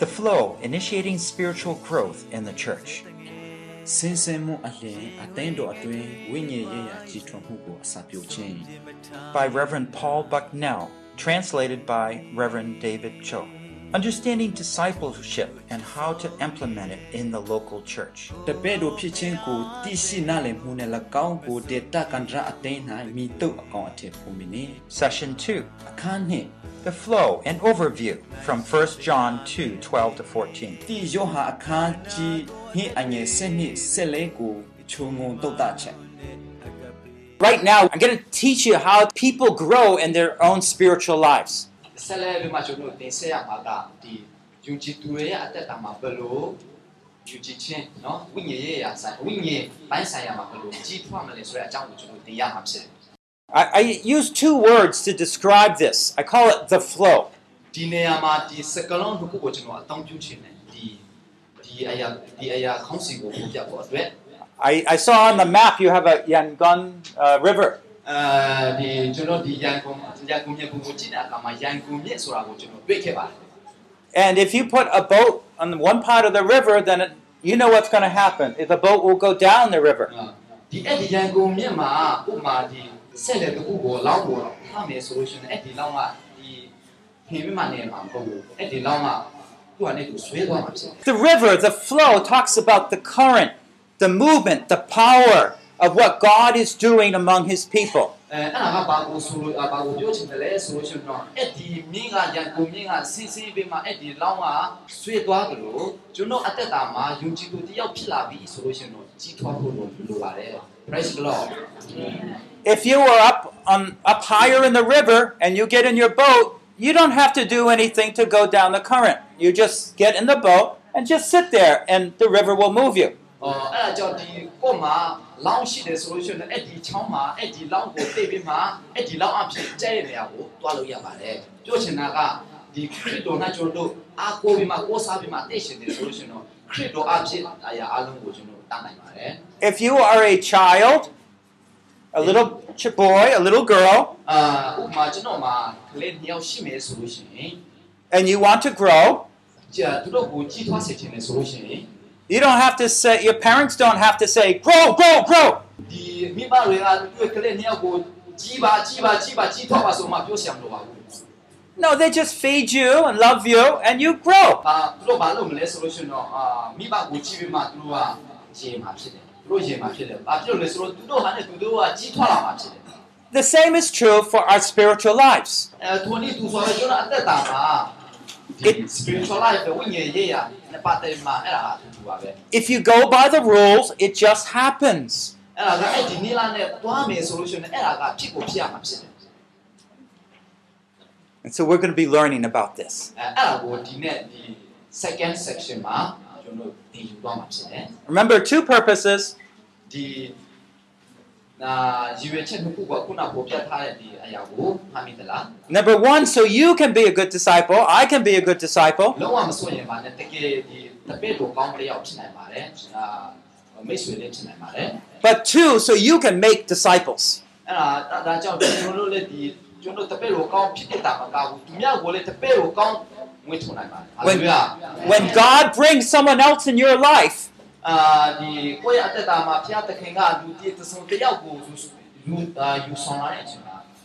The Flow Initiating Spiritual Growth in the Church. ဆင်းဆင်းမှုအလျင်အသင်းတော်အတွင်းဝိညာဉ်ရေးရာကြီးထွားမှုကိုအစာပြုခြင်း by Reverend Paul Bucknell, translated by Reverend David Cho. Understanding discipleship and how to implement it in the local church. တပည့်တော်ဖြစ်ခြင်းကိုသိရှိနားလည်မှုနဲ့၎င်းကိုဒေတာကန်ဒရာအသင်း၌မိတုပ်အကောင်အထည်ပုံမီနေ Session 2 အခန်းနှင့် the flow and overview from 1 John 2 12 to 14. Right now, I'm going to teach you how people grow in their own spiritual lives. I, I use two words to describe this. I call it the flow. ဒီနေရာမှာဒီစကလုံးတစ်ခုကိုကျွန်တော်အသုံးပြုချင်တယ်ဒီဒီအရာဒီအရာခေါင်းစဉ်ကိုပြပြဖို့အတွက် I, I saw on the map you have a Yangon uh, River. အဲဒီကျွန်တော်ဒီရန်ကုန်ရန်ကုန်မြေပုံကိုကြည့်တဲ့အခါမှာရန်ကုန်မြေဆိုတာကိုကျွန်တော်တွေ့ခဲ့ပါတယ် And if you put a boat on one part of the river, then it, you know what's going to happen. If the boat will go down the river. ဒီအဲ့ဒီရန်ကုန်မြေမှာဥပမာဒီ ဆက်လက်တစ်ခုကိုလောက်ပေါ်ထားမယ်ဆိုလို့ရှိရင်အဲ့ဒီလောက်ကဒီဖေးမမနေမှာမဟုတ်ဘူးအဲ့ဒီလောက်ကသူကနေသူဆွဲသွားမှာဖြစ်တယ် The river, the flow, talks about the current, the movement, the power of what God is doing among His people. အဲအဲ့ဒါကဘာကိုဆိုလို့ဘာကိုပြောချင်တယ်လဲဆိုလို့ရှိရင်တော့အဲ့ဒီမင်းကရန်ကုန်မင်းကဆင်းဆင်းပေးမှာအဲ့ဒီလောက်ကဆွဲသွားကြလို့ကျွန်တော်အသက်တာမှာယုံကြည်သူတယောက်ဖြစ်လာပြီဆိုလို့ရှိရင်တော့ကြီးထွားဖို့လိုလိုပါတယ် praise the lord If you are up on up higher in the river and you get in your boat, you don't have to do anything to go down the current. You just get in the boat and just sit there, and the river will move you. အော်အဲ့ဒါကြောင့်ဒီကို့မှာလောင်းရှိတယ်ဆိုလို့ရှိရင်အဲ့ဒီချောင်းမှာအဲ့ဒီလောင်းကိုသိပြီးမှအဲ့ဒီလောင်းအဖြစ်ကျဲတဲ့နေရာကိုတွားလို့ရပါတယ်ပြောချင်တာကဒီခရစ်တော်နဲ့ကျွန်တော်တို့အားကိုးပြီးမှကိုးစားပြီးမှသိရှင်တယ်ဆိုလို့ရှိရင်တော့ခရစ်တော်အဖြစ်အရာအလုံးကိုကျွန်တော်တတ်နိုင်ပါတယ် If you are a child, a little boy, a little girl, uh, and you want to grow, you don't have to say, your parents don't have to say, grow, grow, grow. No, they just feed you and love you and you grow. အာသူတို့ဘာလုပ်မလဲဆိုလို့ရှိရင်တော့အာမိဘကိုကြည့်ပြီးမှသူတို့ကရေမှာဖြစ်တယ်သူတို့ရေမှာဖြစ်တယ်ဘာဖြစ်လို့လဲဆိုတော့သူတို့ဟာနဲ့သူတို့ကကြီးထွားလာမှာဖြစ်တယ် The same is true for our spiritual lives. အဲထိုနည်းသူဆိုတော့ကျွန်တော်အသက်တာမှာဒီ It- spiritual life ဝိညာဉ်ရေးရနဲ့ပတ်သက်မှာအဲ့ဒါအတူတူပါပဲ If you go by the rules, it just happens. အဲ့ဒါကအဲ့ဒီနီလာနဲ့တွားမယ်ဆိုလို့ရှိရင်အဲ့ဒါကဖြစ်ကိုဖြစ်ရမှာဖြစ်တယ် And so we're going to be learning about this. အဲအဲ့ဒါကိုဒီနေ့ဒီ second section မှာ Remember two purposes. The Number one, so you can be a good disciple, I can be a good disciple. But two, so you can make disciples. When, when God brings someone else in your life, uh,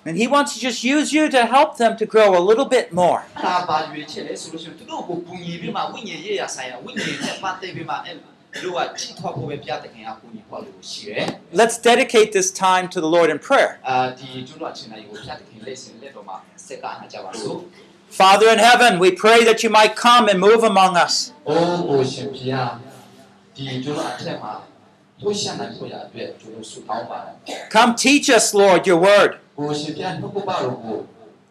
and He wants to just use you to help them to grow a little bit more. Let's dedicate this time to the Lord in prayer. Uh，အာဒီကျွန်တော်အချိန်တိုင်းကိုဖျားသခင်လက်စင်လက်တော်မှာစက္ကန့်ကြပါစို့ Father in heaven, we pray that you might come and move among us. ။အိုးကိုရှင်ဖျားဒီကျွန်တော်အထက်မှာထိုးရှင်းနိုင်ဖို့ရအတွက်ကျွန်တော်ဆုတောင်းပါတယ် Come teach us, Lord, your word. ။ကိုရှင်ဖျားနှုတ်ကပတော်ကို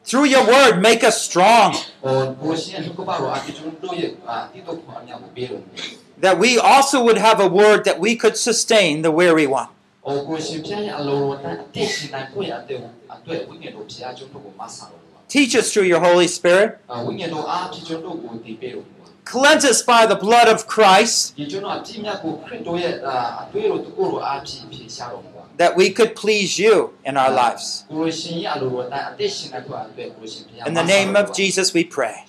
Through your word, make us strong, ဟိုကိုရှင်နှုတ်ကပတော်အပြည့်ကျွန်တော်ရဲ့အာတိတော့ခွန်အများကိုပေးလို့ that we also would have a word that we could sustain the weary one. ။အိုးကိုရှင်ဖျားရဲ့အလိုတော်တဲ့အသက်ရှင်နိုင်ဖို့ရအတွက်အတွက်ဝိညာဉ်တော်ဖျားကျွန်တော်ကိုမဆာလို့ပါ Teach us through your Holy Spirit. Uh, Cleanse us by the blood of Christ. That we could please you in our uh, lives. In the name of Jesus, we pray.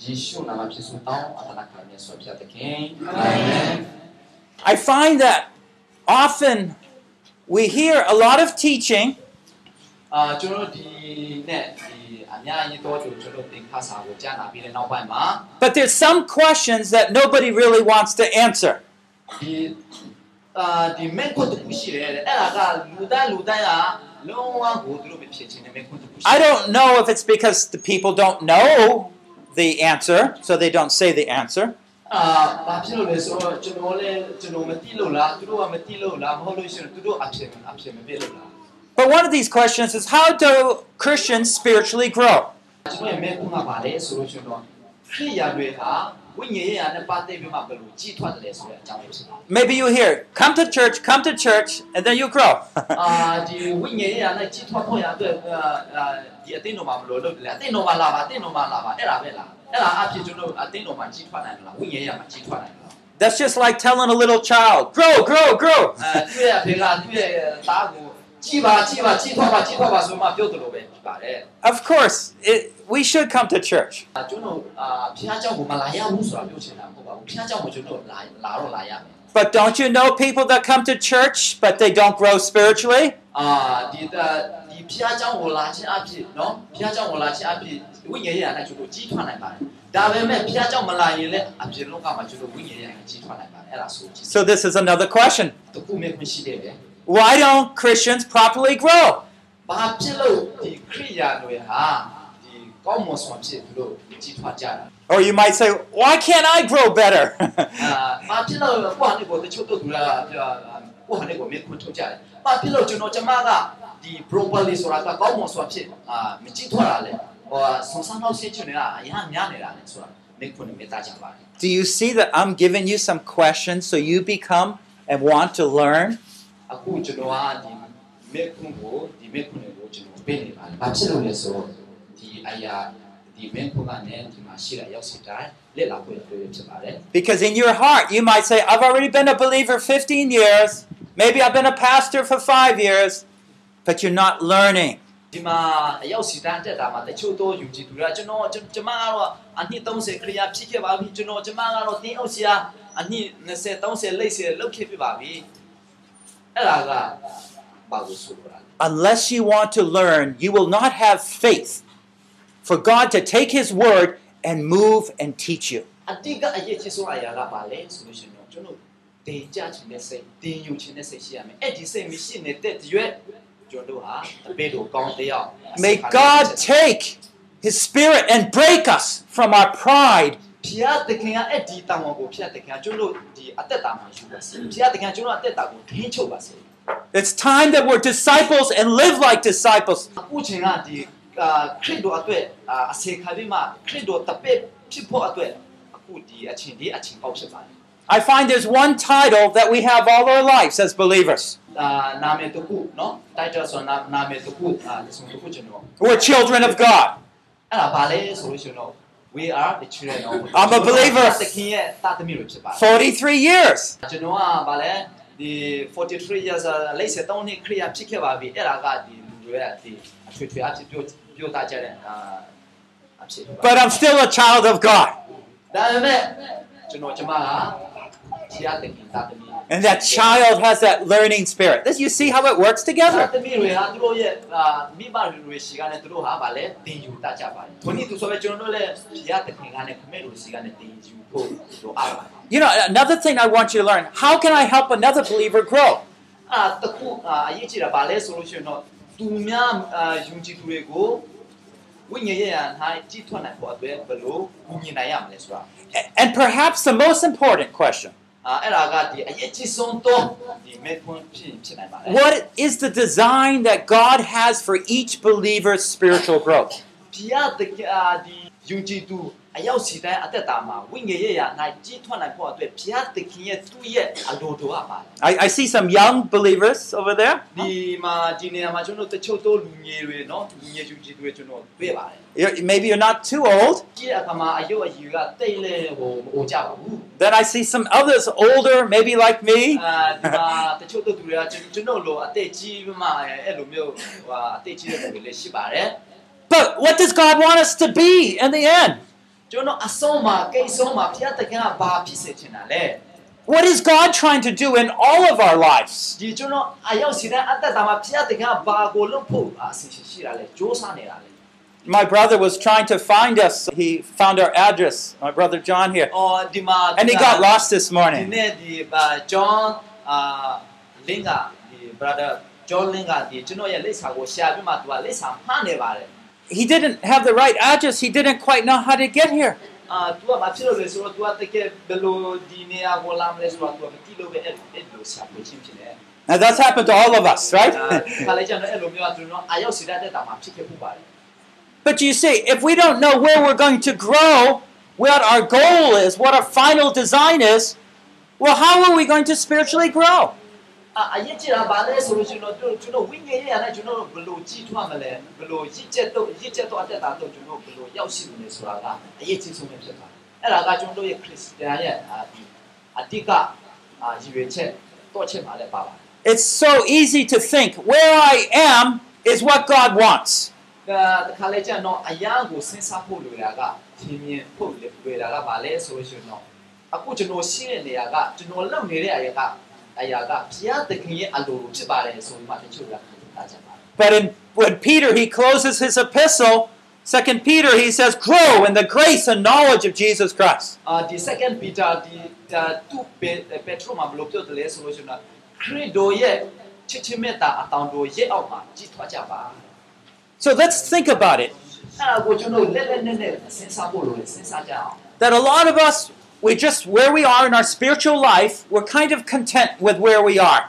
Amen. I find that often we hear a lot of teaching. Uh, but there's some questions that nobody really wants to answer. I don't know if it's because the people don't know the answer, so they don't say the answer. But one of these questions is how do Christians spiritually grow? Maybe you hear, come to church, come to church, and then you grow. That's just like telling a little child, grow, grow, grow. Of course, it, we should come to church. But don't you know people that come to church but they don't grow spiritually? So this is another question တခုမဲ့မရှိတယ်ဗျ Why don't Christians properly grow? ဘာဖြစ်လို့ဒီခရိယာတွေဟာဒီကောင်းမွန်စွာဖြစ်ပြီးတော့ကြီးထွားကြတာ Or you might say, why can't I grow better? အာဘာဖြစ်လို့ကိုဟာနေကိုတချို့တို့ကကိုဟာနေကိုမြင်ခွန်းထုတ်ကြတယ်ဘာဖြစ်လို့ကျွန်တော်ကျမကဒီ properly ဆိုတာကကောင်းမွန်စွာဖြစ်အာမကြီးထွားတာလေဟိုဆွန်ဆန်းတော့ရှင်းချင်နေတာအရင်များနေတာလေဆိုတာမြင်ခွန်းနဲ့မြင်တာကြပါတယ် Do you see that I'm giving you some questions so you become and want to learn? အခုကျွန်တော်ကဒီမြင်ခွန်းကိုဒီမြင်ခွန်းကိုကျွန်တော်ပေးနေပါတယ်ဘာဖြစ်လို့လဲဆိုတော့ဒီအရာဒီမြင်ခွန်းကလည်းဒီမှာရှိတဲ့ရောက်စီတိုင်းလက်လာဖို့တွေ့ဖြစ်ပါတယ် Because in your heart, you might say, I've already been a believer 15 years. Maybe I've been a pastor for five years, but you're not learning. ဒီမှာအရောက်စီတန်းတက်တာမှာတချို့တော့ယူကြည်သူကကျွန်တော်ကျွန်မကတော့အနှစ်30ခရီးဖြစ်ခဲ့ပါပြီကျွန်တော်ကျွန်မကတော့တင်းအောင်ဆရာအနှစ်20 30လိပ်ဆယ်လောက်ခဲ့ပြပါပြီအဲ့ဒါကဘာလို့ဆိုရလဲ Unless you want to learn, you will not have faith for God to take His word and move and teach you. အတိကအရေးကြီးဆုံးအရာကဘာလဲဆိုလို့ရှိရင်တော့ကျွန်တော်တင်ကြချင်တဲ့စိတ်တင်ယူချင်တဲ့စိတ်ရှိရမယ်အဲ့ဒီစိတ်မရှိနေတဲ့ရွက်ကျွန်တော်ဟာတပည့်တော်ကောင်းတယောက် May God take His Spirit and break us from our pride it's time that we're disciples and live like disciples. I find there's one title that we have all our lives as believers. We're children of God. အဲ့ဒါဘာလဲဆိုလို့ရှိရင်တော့ we are the children of God I'm a believer. သခင်ရဲ့တာသမီးတွေဖြစ်ပါတယ် 43 years. ကျွန်တော်ကဗာလဲဒီ43 years လိပ်ဆက်တောင်းနှစ်ခရီးဖြစ်ခဲ့ပါပြီအဲ့ဒါကဒီလူတွေရဲ့ဒီအထွေထွေအဖြစ်ပြောပြောသားကြတဲ့အာအဖြစ်ပါ But I'm still a child of God. ဒါပေမဲ့ကျွန်တော်ကျမကဆရာတင်တာသမီး And that child has that learning spirit. This, you see how it works together. You know, another thing I want you to learn how can I help another believer grow? And perhaps the most important question. အာအဲ့ဒါကဒီအရေးကြီးဆုံးတော့ဒီမေခွန်းဖြစ်ဖြစ်နိုင်ပါတယ်။ what is the design that God has for each believer's spiritual growth? ဘုရားတကအာဒီယုံကြည်သူ အရောက်စီတိုင်းအသက်တာမှာဝိညာဉ်ရေးရာ၌ကြီးထွားနိုင်ဖို့အတွက်ဘုရားသခင်ရဲ့သူ့ရဲ့အလိုတော်အပ်ပါတယ် I, I see some young believers over there. ဒီမှာဒီနေရာမှာကျွန်တော်တို့တချို့တော့လူငယ်တွေနော်လူငယ်ယူကြီးတွေကျွန်တော်တွေ့ပါတယ် You're- maybe you're not too old. ကြည့်တဲ့အခါမှာအယုတ်အယူကတိတ်လဲဟိုမအိုကြပါဘူး Then I see some others older, maybe like me. အာဒီမှာတချို့တို့သူတွေကကျွန်ကျွန်တော်လိုအသက်ကြီးပြီးမှအဲ့လိုမျိုးဟိုအသက်ကြီးတဲ့လူတွေလည်းရှိပါတယ် But what does God want us to be in the end? ကျွန်တော်အဆုံးမှာကိတ်ဆုံးမှာဘုရားသခင်ကဘာဖြစ်စေချင်တာလဲ What is God trying to do in all of our lives? ဒီကျွန်တော်အရောက်စီတဲ့အသက်တာမှာဘုရားသခင်ကဘာကိုလုပ်ဖို့အစီအစဉ်ရှိတာလဲစ조사နေတာလဲ My brother was trying to find us. He found our address, my brother John here. အော်ဒီမှာ And he got lost this ဒီ morning. နေ့ဒီဘာဂျွန်အာလင်ကဒီ brother ဂျွန် he didn't have the right address. He didn't quite know how to get here. Now that's happened to all of us, right? but you see, if we don't know where we're going to grow, what our goal is, what our final design is, well, how are we going to spiritually grow? အာအရေးကြီးတာဘာလဲဆိုလို့ရှိရင်တော့တို့ကျွန်တော်ဝိညာဉ်ရေးရတဲ့ကျွန်တော်တို့ဘယ်လိုကြီးထွားမလဲဘယ်လိုရည်ချက်တော့ရည်ချက်တော့အသက်တာတော့ကျွန်တော်ဘယ်လိုရောက်ရှိမလဲဆိုတာကအရေးကြီးဆုံးပဲဖြစ်ပါတယ်အဲ့ဒါကကျွန်တော်တို့ရဲ့ခရစ်ယာန်ရဲ့အာဒီအတိကအာရည်ရွယ်ချက်တော့ချက်ပါလဲပါပါတယ် It's so easy to think where I am is what God wants. ဒါတခါလေကျတော့အရာကိုစဉ်းစားဖို့လိုတာကထင်မြင်ဖို့လွယ်တာကဘာလဲဆိုလို့ရှိရင်တော့အခုကျွန်တော်ရှိတဲ့နေရာကကျွန်တော်လုပ်နေတဲ့အရာက အရာကဘုရားသခင်ရဲ့အလိုလိုဖြစ်ပါတယ်ဆိုပြီးမှတချို့ကခါကြပါတယ် But in, when Peter he closes his epistle, Second Peter he says, "Grow in the grace and knowledge of Jesus Christ." အာဒီ second Peter ဒီဒါသူပေပက်ထရိုမှာဘယ်လိုပြောတယ်လဲဆိုလို့ရှိရင်တော့ခရစ်တော်ရဲ့ချစ်ချင်းမေတ္တာအတောင်တော်ရဲ့အောက်မှာကြည်ထွားကြပါ So let's think about it. အဲ့ဒါကိုကျွန်တော်လက်လက်နဲ့နဲ့စဉ်းစားဖို့လိုတယ်စဉ်းစားကြအောင် That a lot of us, we just where we are in our spiritual life, we're kind of content with where we are.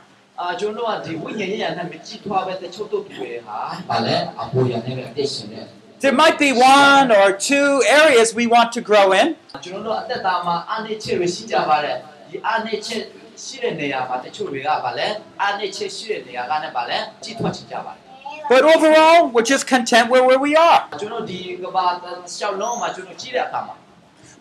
There might be one or two areas we want to grow in. But overall, we're just content with where we are.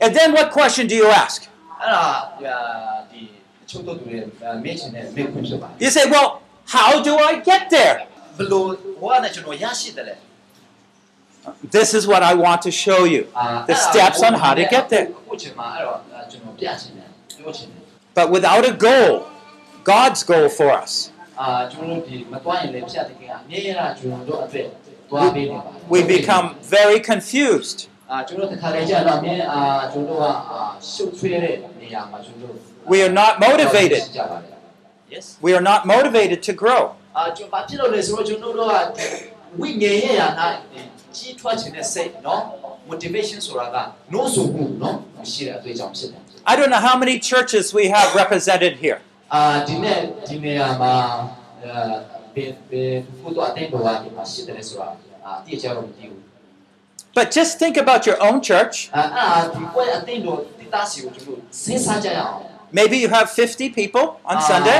And then what question do you ask? You say, well, how do I get there? This is what I want to show you the steps on how to get there. But without a goal, God's goal for us. We, we become very confused. We are not motivated. Yes. We are not motivated to grow. I don't know how many churches we have represented here. But just think about your own church. Maybe you have 50 people on Sunday.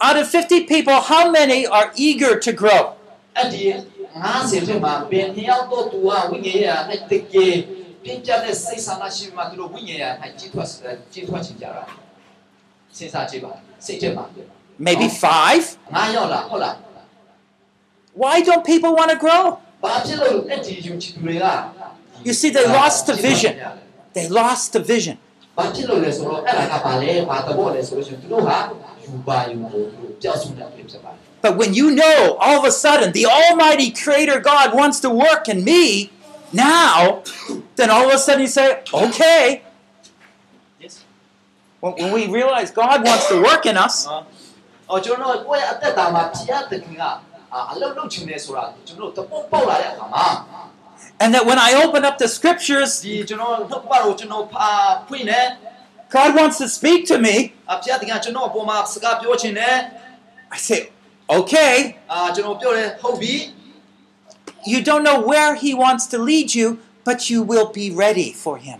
Out of 50 people, how many are eager to grow? Maybe five? Why don't people want to grow? You see, they lost the vision. They lost the vision. But when you know all of a sudden the Almighty Creator God wants to work in me now, then all of a sudden you say, okay. When, when we realize God wants to work in us, uh-huh. အော်ကျွန်တော်တို့ကိုယ့်ရဲ့အသက်တာမှာဖျားသခင်ကအအလုပ်လုပ်ချင်တယ်ဆိုတာကျွန်တော်တို့တပုတ်ပေါက်လာတဲ့အခါမှာ and that when I open up the scriptures, ဒီကျွန်တော်နှုတ်ကပတ်ကိုကျွန်တော်ဖာဖွင့်နေ God wants to speak to me. အဖျားသခင်ကကျွန်တော်အပေါ်မှာစကားပြောချင်တယ် I say, okay. အာကျွန်တော်ပြောတယ်ဟုတ်ပြီ You don't know where He wants to lead you, but you will be ready for Him.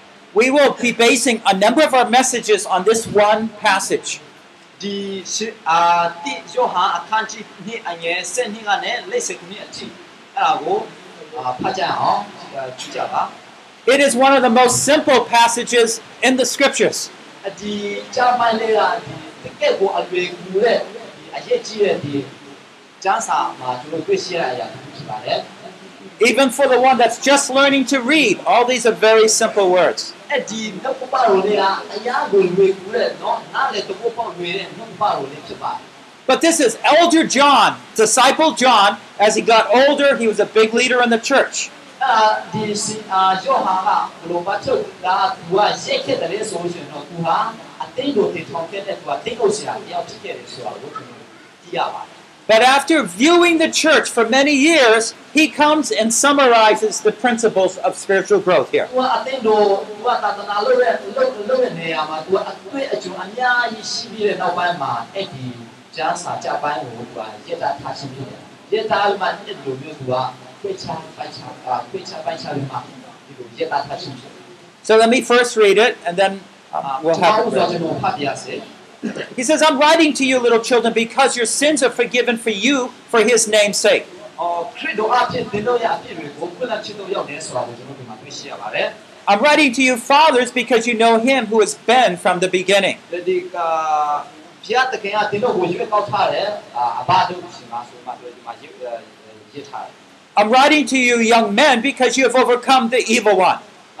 we will be basing a number of our messages on this one passage. It is one of the most simple passages in the scriptures. Even for the one that's just learning to read, all these are very simple words. But this is Elder John, disciple John. As he got older, he was a big leader in the church. But after viewing the church for many years, he comes and summarizes the principles of spiritual growth here. So let me first read it and then um, we'll have it. He says, I'm writing to you, little children, because your sins are forgiven for you for his name's sake. I'm writing to you, fathers, because you know him who has been from the beginning. I'm writing to you, young men, because you have overcome the evil one.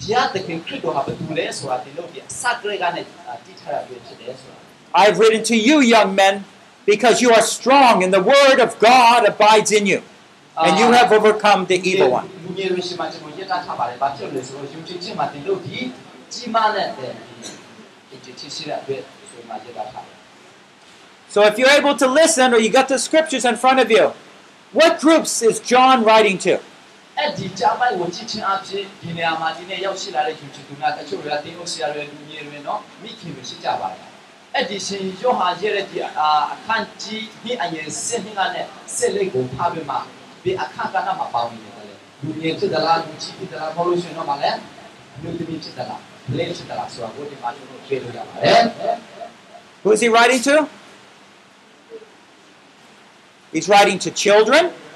ဘုရားသခင်ခရစ်တော်ဟာဘယ်သူလဲဆိုတာဒီတော့ဒီအစကရေကနေတည်ထားတာဖြစ်တယ်ဆိုတာ I've written to you, young men, because you are strong and the word of God abides in you, and you have overcome the evil one. လူငယ်တွေရှိမှကျွန်တော်ရတာထားပါတယ်။ဘာဖြစ်လို့လဲဆိုတော့ယုံကြည်ခြင်းမှာတင်လို့ဒီကြီးမားတဲ့တဲ့ဒီဒီချစ်ရှိတဲ့အတွက်ဆိုမှရတာထားတယ် So if you're able to listen or you got the scriptures in front of you, what groups is John writing to? ။ အဲ့ဒီကြားပိုင်းကိုကြည့်ချင်းအဖြစ်ဒီနေရာမှာဒီနေ့ရောက်ရှိလာတဲ့ယုံကြည်သူများတချို့တွေကတင်းလို့ဆရာတွေလူငယ်တွေနော်မိခင်တွေရှိကြပါတယ်။အဲ့ဒီရှင်ယောဟာရဲ့ဒီအာအခန့်ကြီးဒီအရင်စစ်နှင်းကနဲ့စစ်လေးကိုဖားပြီးမှဒီအခန့်ကနာမှာပေါင်းနေတယ်လေ။လူငယ်ဖြစ်သလားလူကြီးဖြစ်သလားမဟုတ်လို့ရှိရင်တော့မလဲလူသမီးဖြစ်သလားလေးဖြစ်သလားဆိုတာကိုဒီမှာကျွန်တော်ဖြေလို့ရပါတယ်။ Who is he writing to? He's writing to children,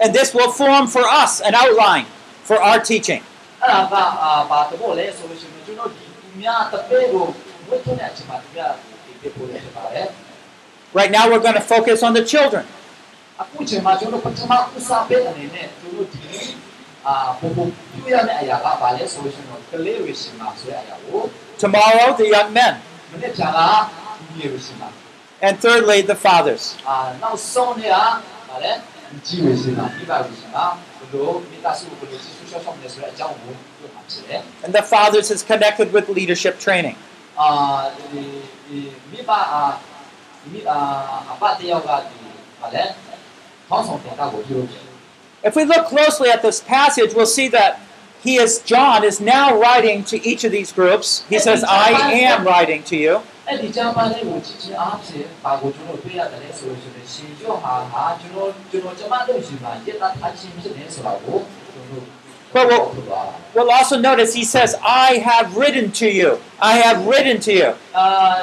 And this will form for us an outline for our teaching. Right now, we're going to focus on the children. Tomorrow, the young men. And thirdly, the fathers. Uh, and the fathers is connected with leadership training. If we look closely at this passage, we'll see that he is John is now writing to each of these groups. He says, "I am writing to you." But we'll, we'll also notice he says, I have written to you. I have written to you. Uh,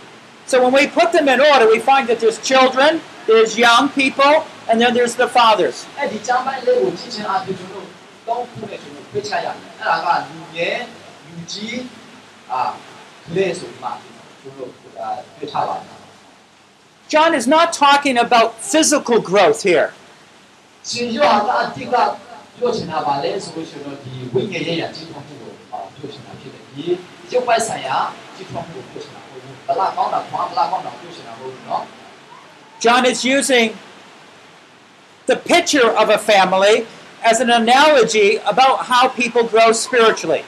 So when we put them in order, we find that there's children, there's young people, and then there's the fathers. John is not talking about physical growth here. John is using the picture of a family as an analogy about how people grow spiritually.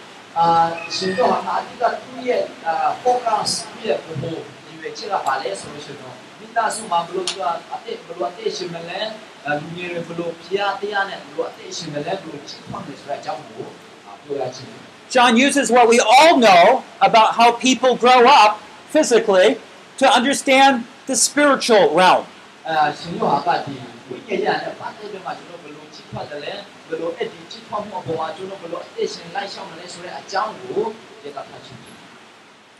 John uses what we all know about how people grow up physically to understand the spiritual realm.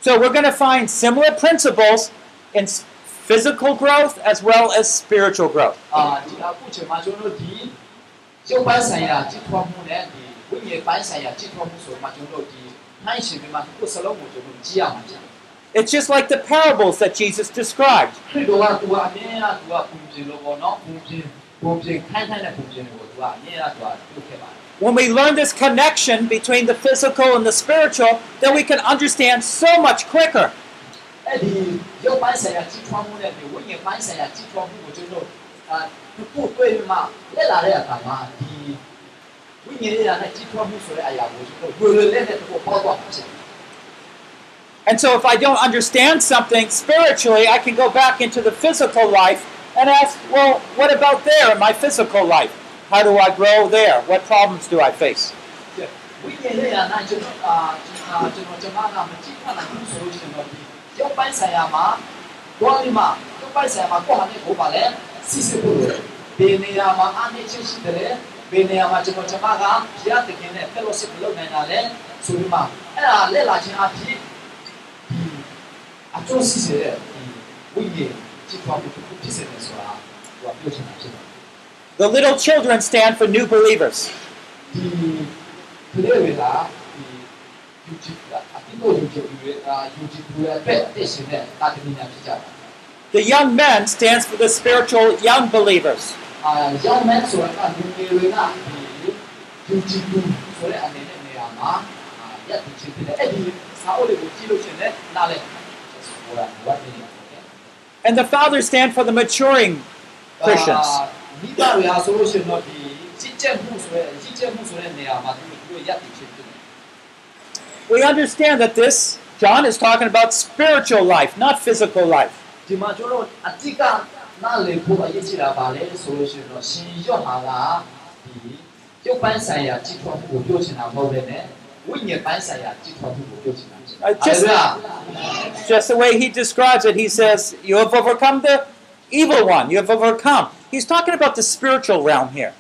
So we're going to find similar principles in physical growth as well as spiritual growth. Uh, it's just like the parables that Jesus described. When we learn this connection between the physical and the spiritual, then we can understand so much quicker. And so if I don't understand something spiritually, I can go back into the physical life and ask, well, what about there in my physical life? How do I grow there? What problems do I face? Yeah. The little children stand for new believers. The young men stands for the spiritual young believers. And the fathers stand for the maturing Christians. We understand that this, John is talking about spiritual life, not physical life. Uh, just, just the way he describes it, he says, You have overcome the evil one, you have overcome. He's talking about the spiritual realm here.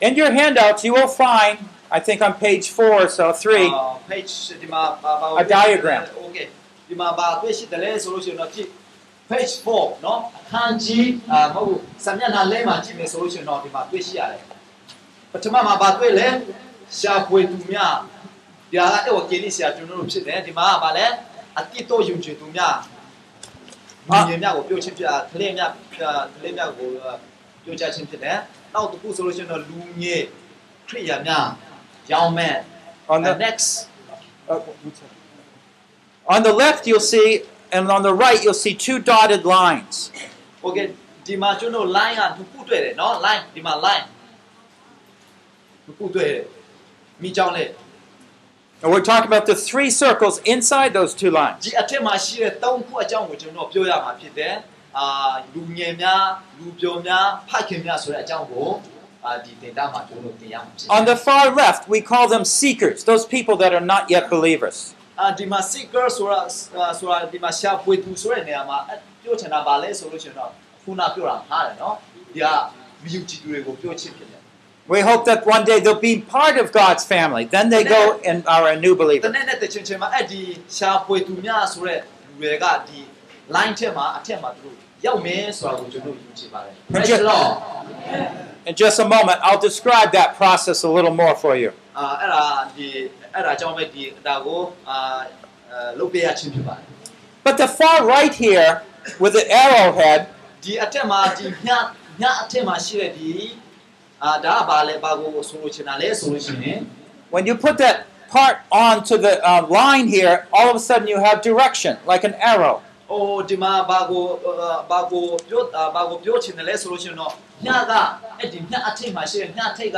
In your handouts, you will find, I think on page four or so, three, uh, page, a diagram. Okay. ဒီမှာဘာတွေ့ရှိတယ်လဲဆိုလို့ရှိရင်တော့ကြည့် page 4เนาะအခန်းကြီးအာမဟုတ်ဘူးစာမျက်နှာလဲမှာကြည့်မယ်ဆိုလို့ရှိရင်တော့ဒီမှာတွေ့ရှိရတယ်ပထမမှာဘာတွေ့လဲရှာဖွေသူများဒီဟာကတော့ကိလိဆရာကျွန်တော်တို့ဖြစ်တယ်ဒီမှာကဘာလဲအတိတ်တော့ယုံကြည်သူများလူငယ်များကိုပြောချင်းပြကလေးများကလေးများကိုပြောချခြင်းဖြစ်တယ်နောက်တစ်ခုဆိုလို့ရှိရင်တော့လူငယ်ခရိယာများရောင်းမဲ့ on the the next uh, on the left you'll see, and on the right you'll see two dotted lines. okay ဒီမှာကျွန်တော် line ကတစ်ခုတွေ့တယ်เนาะ line ဒီမှာ line တစ်ခုတွေ့တယ်မိကြောင်းလေ And we're talking about the three circles inside those two lines. ဒီအထက်မှာရှိတဲ့၃ခုအကြောင်းကိုကျွန်တော်ပြောရမှာဖြစ်တယ်အာလူငယ်များလူပျော်များဖခင်များဆိုတဲ့အကြောင်းကိုအာဒီတင်တာမှာကျွန်တော်တင်ရမှာဖြစ်တယ် On the far left, we call them seekers, those people that are not yet believers. ဒီမှာ seeker ဆိုတာဆိုတာဒီမှာရှာဖွေသူဆိုတဲ့နေရာမှာပြောချင်တာဗာလဲဆိုလို့ချင်တော့ခုနပြောတာဟားတယ်နော်ဒီကမယူကြည်သူတွေကိုပြောချင်ဖြစ်တယ် We hope that one day they'll be part of God's family. Then they go and are a new believer. တနေ့နဲ့တချင်ချင်မှာအဲ့ဒီရှာဖွေသူများဆိုတဲ့လူတွေကဒီ line ထဲမှာအထက်မှာသူတို့ရောက်မယ်ဆိုတာကိုကျွန်တော်ယူချင်ပါတယ် Praise the Lord. In just a moment I'll describe that process a little more for you. အာအဲ့ဒါဒီအဲ့ဒါကြောင့်ပဲဒီဒါကိုအာအဲလုပ်ပေးရချင်းဖြစ်ပါတယ် But the far right here, with the arrowhead, ဒီအထက်မှာဒီညညအထက်မှာရှိတဲ့ဒီအာဒါကဘာလဲဘာကိုဆိုလို့ချင်တာလဲဆိုလို့ရှိရင် when you put that part onto the uh, line here, all of a sudden you have direction, like an arrow. အိုဒီမှာဘာကိုအာဘာကိုပြောအာဘာကိုပြောချင်တယ်လဲဆိုလို့ရှိရင်တော့ညကအဲ့ဒီညအထက်မှာရှိတဲ့ညထိတ်က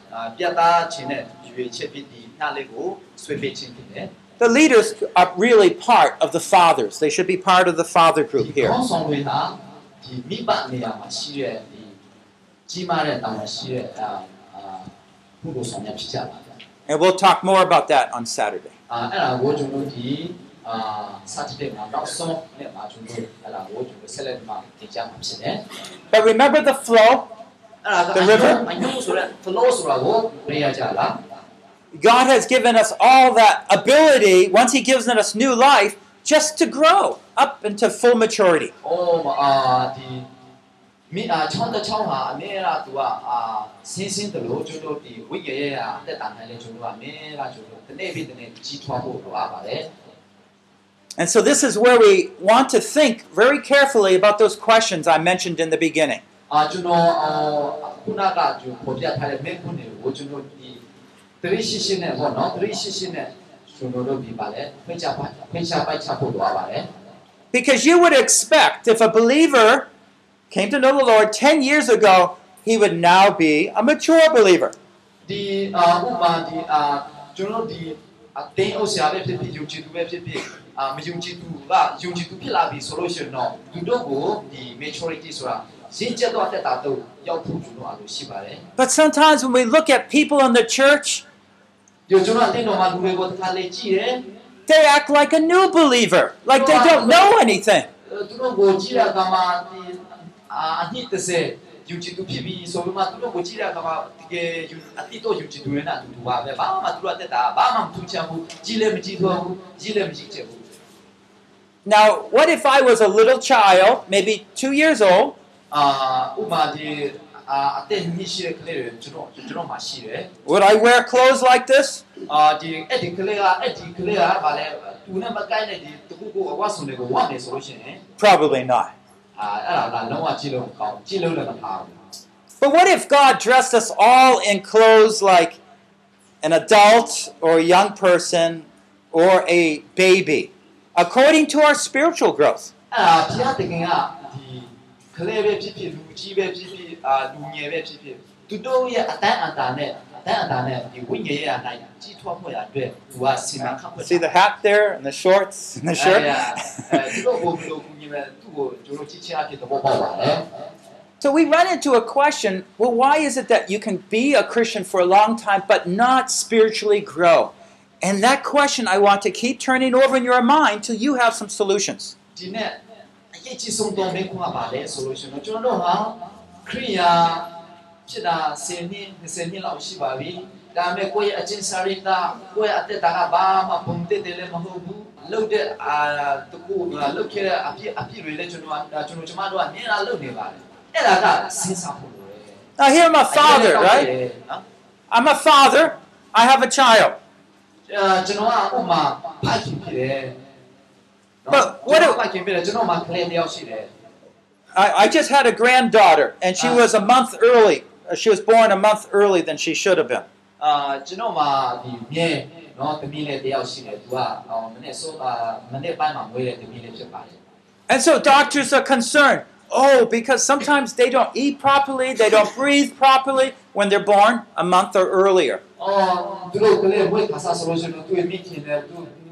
ပြသခြင်းနဲ့ရွေချက်ပြီးဒီညလေးကိုဆွေးပေးခြင်းဖြစ်တယ် The leaders are really part of the fathers. They should be part of the father ဒီ group here. ခေါင်းဆောင်တွေဟာဒီမိဘနေရာမှာရှိတဲ့ဒီကြီးမားတဲ့တာဝန်ရှိတဲ့အာအာဘုလိုဆောင်ရဖြစ်ကြပါဗျာ And we'll talk more about that on Saturday. အာအဲ့ဒါကိုကျွန်တော်ဒီအာစက်တဲ့မှာနောက်ဆုံးနဲ့မှာကျွန်တော်အဲ့ဒါကိုကျွန်တော်ဆက်လက်မှာတင်ကြမှာဖြစ်တယ် But remember the flow? အဲ့ဒါကအညုံအညုံဆိုတဲ့ flow ဆိုတာကိုပြရကြလား God has given us all that ability, once He gives us new life, just to grow up into full maturity. ။အော်မအာဒီမိအာချောင်းတစ်ချောင်းဟာအမြဲတမ်းသူကအာဆင်းဆင်းတယ်လို့ကျွန်တော်ဒီဝိရရဲ့အသက်တာနိုင်လဲကျွန်တော်ကအမြဲတမ်းကျွန်တော်တနေ့ပြီးတနေ့ကြီးထွားဖို့လိုအပ်ပါတယ် And so, this is where we want to think very carefully about those questions I mentioned in the beginning. ။ အာကျွန်တော်အာခုနကကျွန်တော်ပေါ်ပြထားတဲ့မိခွန်းတွေကိုကျွန်တော်ဒီသတိရှိရှိနဲ့ပေါ့နော်သတိရှိရှိနဲ့ကျွန်တော်တို့ဒီပါလဲဖိတ်ချပါဖိတ်ချပိုက်ချဖို့လိုအပ်ပါတယ် Because you would expect if a believer came to know the Lord 10 years ago, he would now be a mature believer. ။ဒီအာဥမာဒီအာကျွန်တော်ဒီအတင်းဥစ္စာပဲဖြစ်ဖြစ်ယုံကြည်သူပဲဖြစ်ဖြစ်အာမယုံကြည်သူကယုံကြည်သူဖြစ်လာပြီဆိုလို့ရှိရင်တော့သူတို့ကိုဒီ maturity ဆိုတာ but sometimes when we look at people in the church, they act like a new believer, like they don't know anything. Now, what if I was a little child, maybe two years old? Would I wear clothes like this? Probably not. But what if God dressed us all in clothes like an adult or a young person or a baby, according to our spiritual growth? ကဒီကလေးပဲဖြစ်ဖြစ်လူကြီးပဲဖြစ်ဖြစ်အာလူငယ်ပဲဖြစ်ဖြစ်သူတို့ရဲ့အတန်းအတာနဲ့အတန်းအတာနဲ့ဒီဝိညာဉ်ရဲ့အနိုင်ကြီးထွားဖို့ရအတွက်သူကစီမံခန့်ခွဲ See the hat there and the shorts and the shirt? အဲဒီတော့ဘုလိုကူညီမဲ့သူ့ကိုကျွန်တော်ကြည့်ချင်အဖြစ်သဘောပေါက်ပါတယ် So we run into a question well, why is it that you can be a Christian for a long time but not spiritually grow? And that question I want to keep turning over in your mind till you have some solutions. ဒီနေ့ အရေးကြီးဆုံးတော့မင်းကပါလေဆိုလို့ရှိရင်တော့ကျွန်တော်တို့ဟာခရိယာဖြစ်တာ10နှစ်20နှစ်လောက်ရှိပါပြီဒါပေမဲ့ကိုယ့်ရဲ့အချင်းစာရိတ္တကိုယ့်ရဲ့အသက်တာကဘာမှပုံတက်တယ်လည်းမဟုတ်ဘူးလုပ်တဲ့အာတကူလုပ်ခဲ့တဲ့အပြစ်အပြစ်တွေလည်းကျွန်တော်ကျွန်တော်ကျမတို့ကနင်းလာလုပ်နေပါတယ်အဲ့ဒါကစဉ်းစားဖို့လိုတယ် Now, here I'm a father, right? နော် I'm a father. I have a child. ကျွန်တော်ကဥမာဖခင်ဖြစ်တယ် but what I, I just had a granddaughter, and she was a month early. Uh, she was born a month early than she should have been. And so doctors are concerned. Oh, because sometimes they don't eat properly, they don't breathe properly when they're born a month or earlier.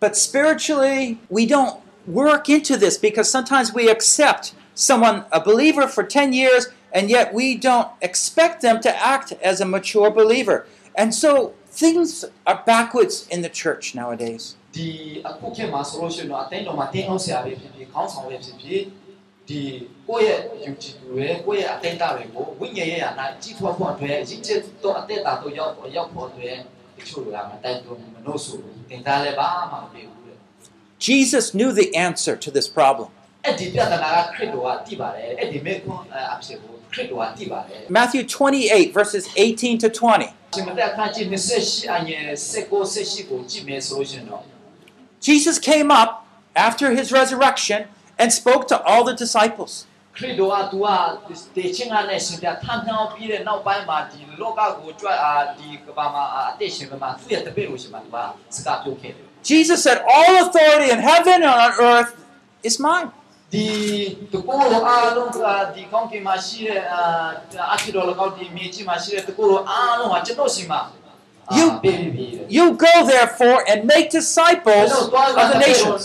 But spiritually, we don't work into this because sometimes we accept someone, a believer, for 10 years, and yet we don't expect them to act as a mature believer. And so things are backwards in the church nowadays. ဒီအခုခေတ်မှာဆိုလို့ရှိရင်တော့အတိုင်းတော်မှာတင်းအောင်ဆရာပဲဖြစ်ဖြစ်ခေါင်းဆောင်ပဲဖြစ်ဖြစ်ဒီကိုယ့်ရဲ့ယူကြည်သူတွေကိုယ့်ရဲ့အတိုင်းတာတွေကိုဝိညာဉ်ရဲ့အနာကြီးထွားဖို့အတွက်ရည်ချက်တော့အသက်တာတော့ရောက်ရောက်ဖို့အတွက်တ ချို့လူကမတိုက်တော့မလို့ဆိုဘူးတင်သားလည်းဘာမှမပြေဘူးလေ Jesus knew the answer to this problem. အဲ့ဒီပြဿနာကခရစ်တော်ကတည်ပါတယ်အဲ့ဒီမေကွန်အဖြစ်ကိုခရစ်တော်ကတည်ပါတယ် Matthew 28, verses 18 to 20. ရှင်မတက်ခါကြည့်28အငယ်16 18ကိုကြည့်မယ်ဆိုလို့ရှိရင်တော့ Jesus came up after his resurrection and spoke to all the disciples. ခရစ်တော်ကသူကတေချင်းကလည်းရှင်ပြထမ်းမြောက်ပြီးတဲ့နောက်ပိုင်းမှာဒီလောကကိုကြွအာဒီကဘာမှာအသက်ရှင်မှာသူ့ရဲ့တပည့်လို့ရှင်မှာသူကစကားပြောခဲ့တယ် Jesus said, All authority in heaven and on earth is mine. ဒီတကူတော်အားလုံးကဒီကောင်းကင်မှာရှိတဲ့အာအဖြစ်တော်လောက်ဒီမြေကြီးမှာရှိတဲ့တကူတော်အားလုံးကကျွန်တော်ရှင်မှာ You ပေးပြီးပြီ You go therefore and make disciples ကျွန်တော်တွား of the တပည့် nations.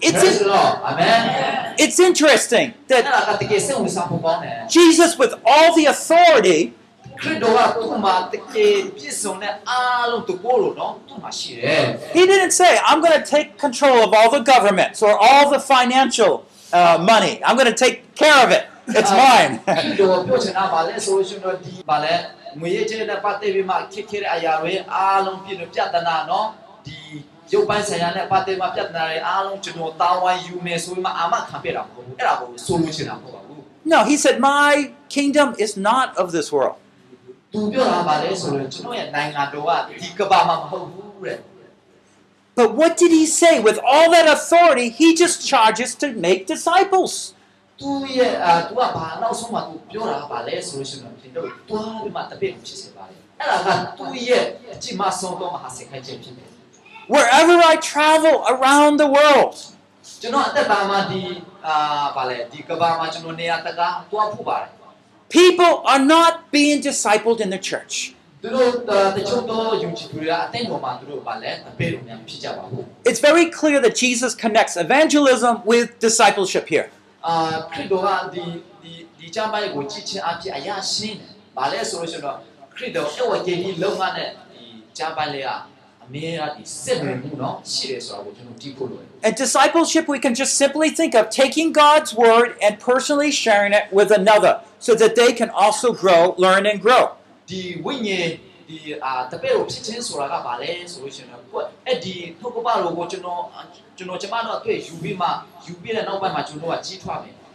It's, in, it's interesting that Jesus, with all the authority, he didn't say, I'm going to take control of all the governments or all the financial uh, money. I'm going to take care of it. It's mine. ခရစ်တော်ပြောချင်တာဗာလဲဆိုလို့ရှိရင်တော့ဒီဗာလဲငွေရကျတဲ့ပတ်သက်ပြီးမှခက်ခဲတဲ့အရာတွေအားလုံးပြည့်လို့ပြဿနာနော်ဒီရုပ်ပိုင်းဆိုင်ရာနဲ့ပတ်သက်မှပြဿနာတွေအားလုံးကျွန်တော်တာဝန်ယူမယ်ဆိုပြီးမှအာမခံပြတာမဟုတ်ဘူးအဲ့ဒါကိုဆိုလို့ချင်တာမဟုတ်ပါဘူး no, he said, My kingdom is not of this world. သူပြောတာဗာလဲဆိုတော့ကျွန်တော်ရဲ့နိုင်ငံတော်ကဒီကဘာမှာမဟုတ်ဘူးတဲ့ But what did he say? With all that authority, he just charges to make disciples. သူရဲ့အာသူကဘာနောက်ဆုံးမှသူပြောတာဗာလဲဆိုလို့ရှိရင်ဒီတော့တွားပြီးမှတပည့်ကိုဖြစ်စေပါလေအဲ့ဒါကသူရဲ့အကြည့်မဆုံးတော့မဟာစေခိုင်းခြင်းဖြစ်တယ် Wherever I travel around the world, ကျွန်တော်အသက်တာမှာဒီအာဗာလဲဒီကဘာမှာကျွန်တော်နေရာတကားတွားဖို့ပါတယ် people are not being discipled in the church. သူတို့တချို့တော့ယုံကြည်သူတွေကအသိတော်မှာသူတို့ဗာလဲအပေတော်များဖြစ်ကြပါဘူး It's very clear that Jesus connects evangelism with discipleship here. အာခရစ်တော်ကဒီဒီဒီချမ်းပိုင်းကိုကြည့်ချင်းအဖြစ်အရာရှင်းတယ်ဗာလဲဆိုလို့ရှိရင်တော့ခရစ်တော်အဝကေကြီးလုံးဝနဲ့ဒီချမ်းပိုင်းလေးက And discipleship, we can just simply think of taking God's word and personally sharing it with another so that they can also grow, learn, and grow.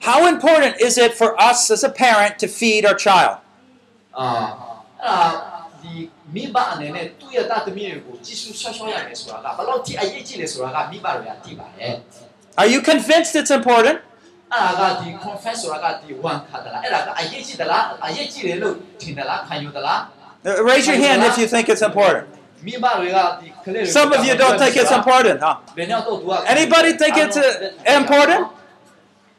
How important is it for us as a parent to feed our child? Are you convinced it's important? Uh, raise your hand if you think it's important. Some of you don't take it's important, huh? Anybody take it important?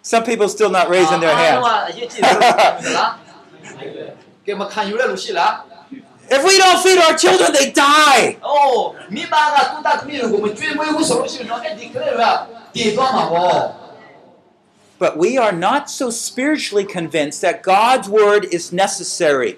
Some people still not raising their hand. if we don't feed our children, they die. But we are not so spiritually convinced that God's word is necessary.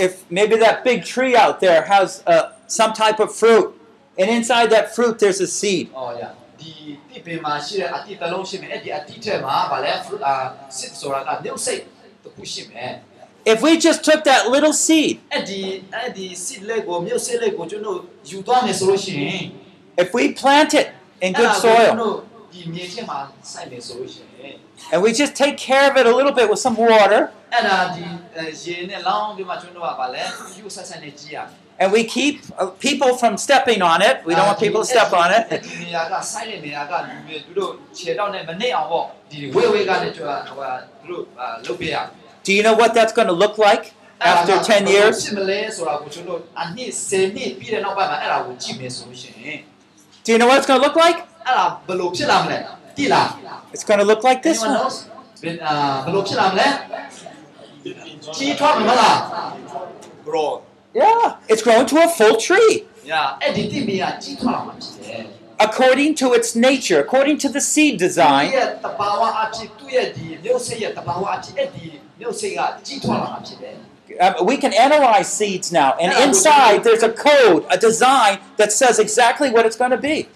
if maybe that big tree out there has uh, some type of fruit, and inside that fruit there's a seed. Oh yeah. If we just took that little seed, if we plant it in good soil, and we just take care of it a little bit with some water. And we keep people from stepping on it. We don't want people to step on it. Do you know what that's going to look like after 10 years? Do you know what it's going to look like? It's going to look like this one. Yeah, it's grown to a full tree. According to its nature, according to the seed design. Um, we can analyze seeds now, and inside there's a code, a design that says exactly what it's going to be.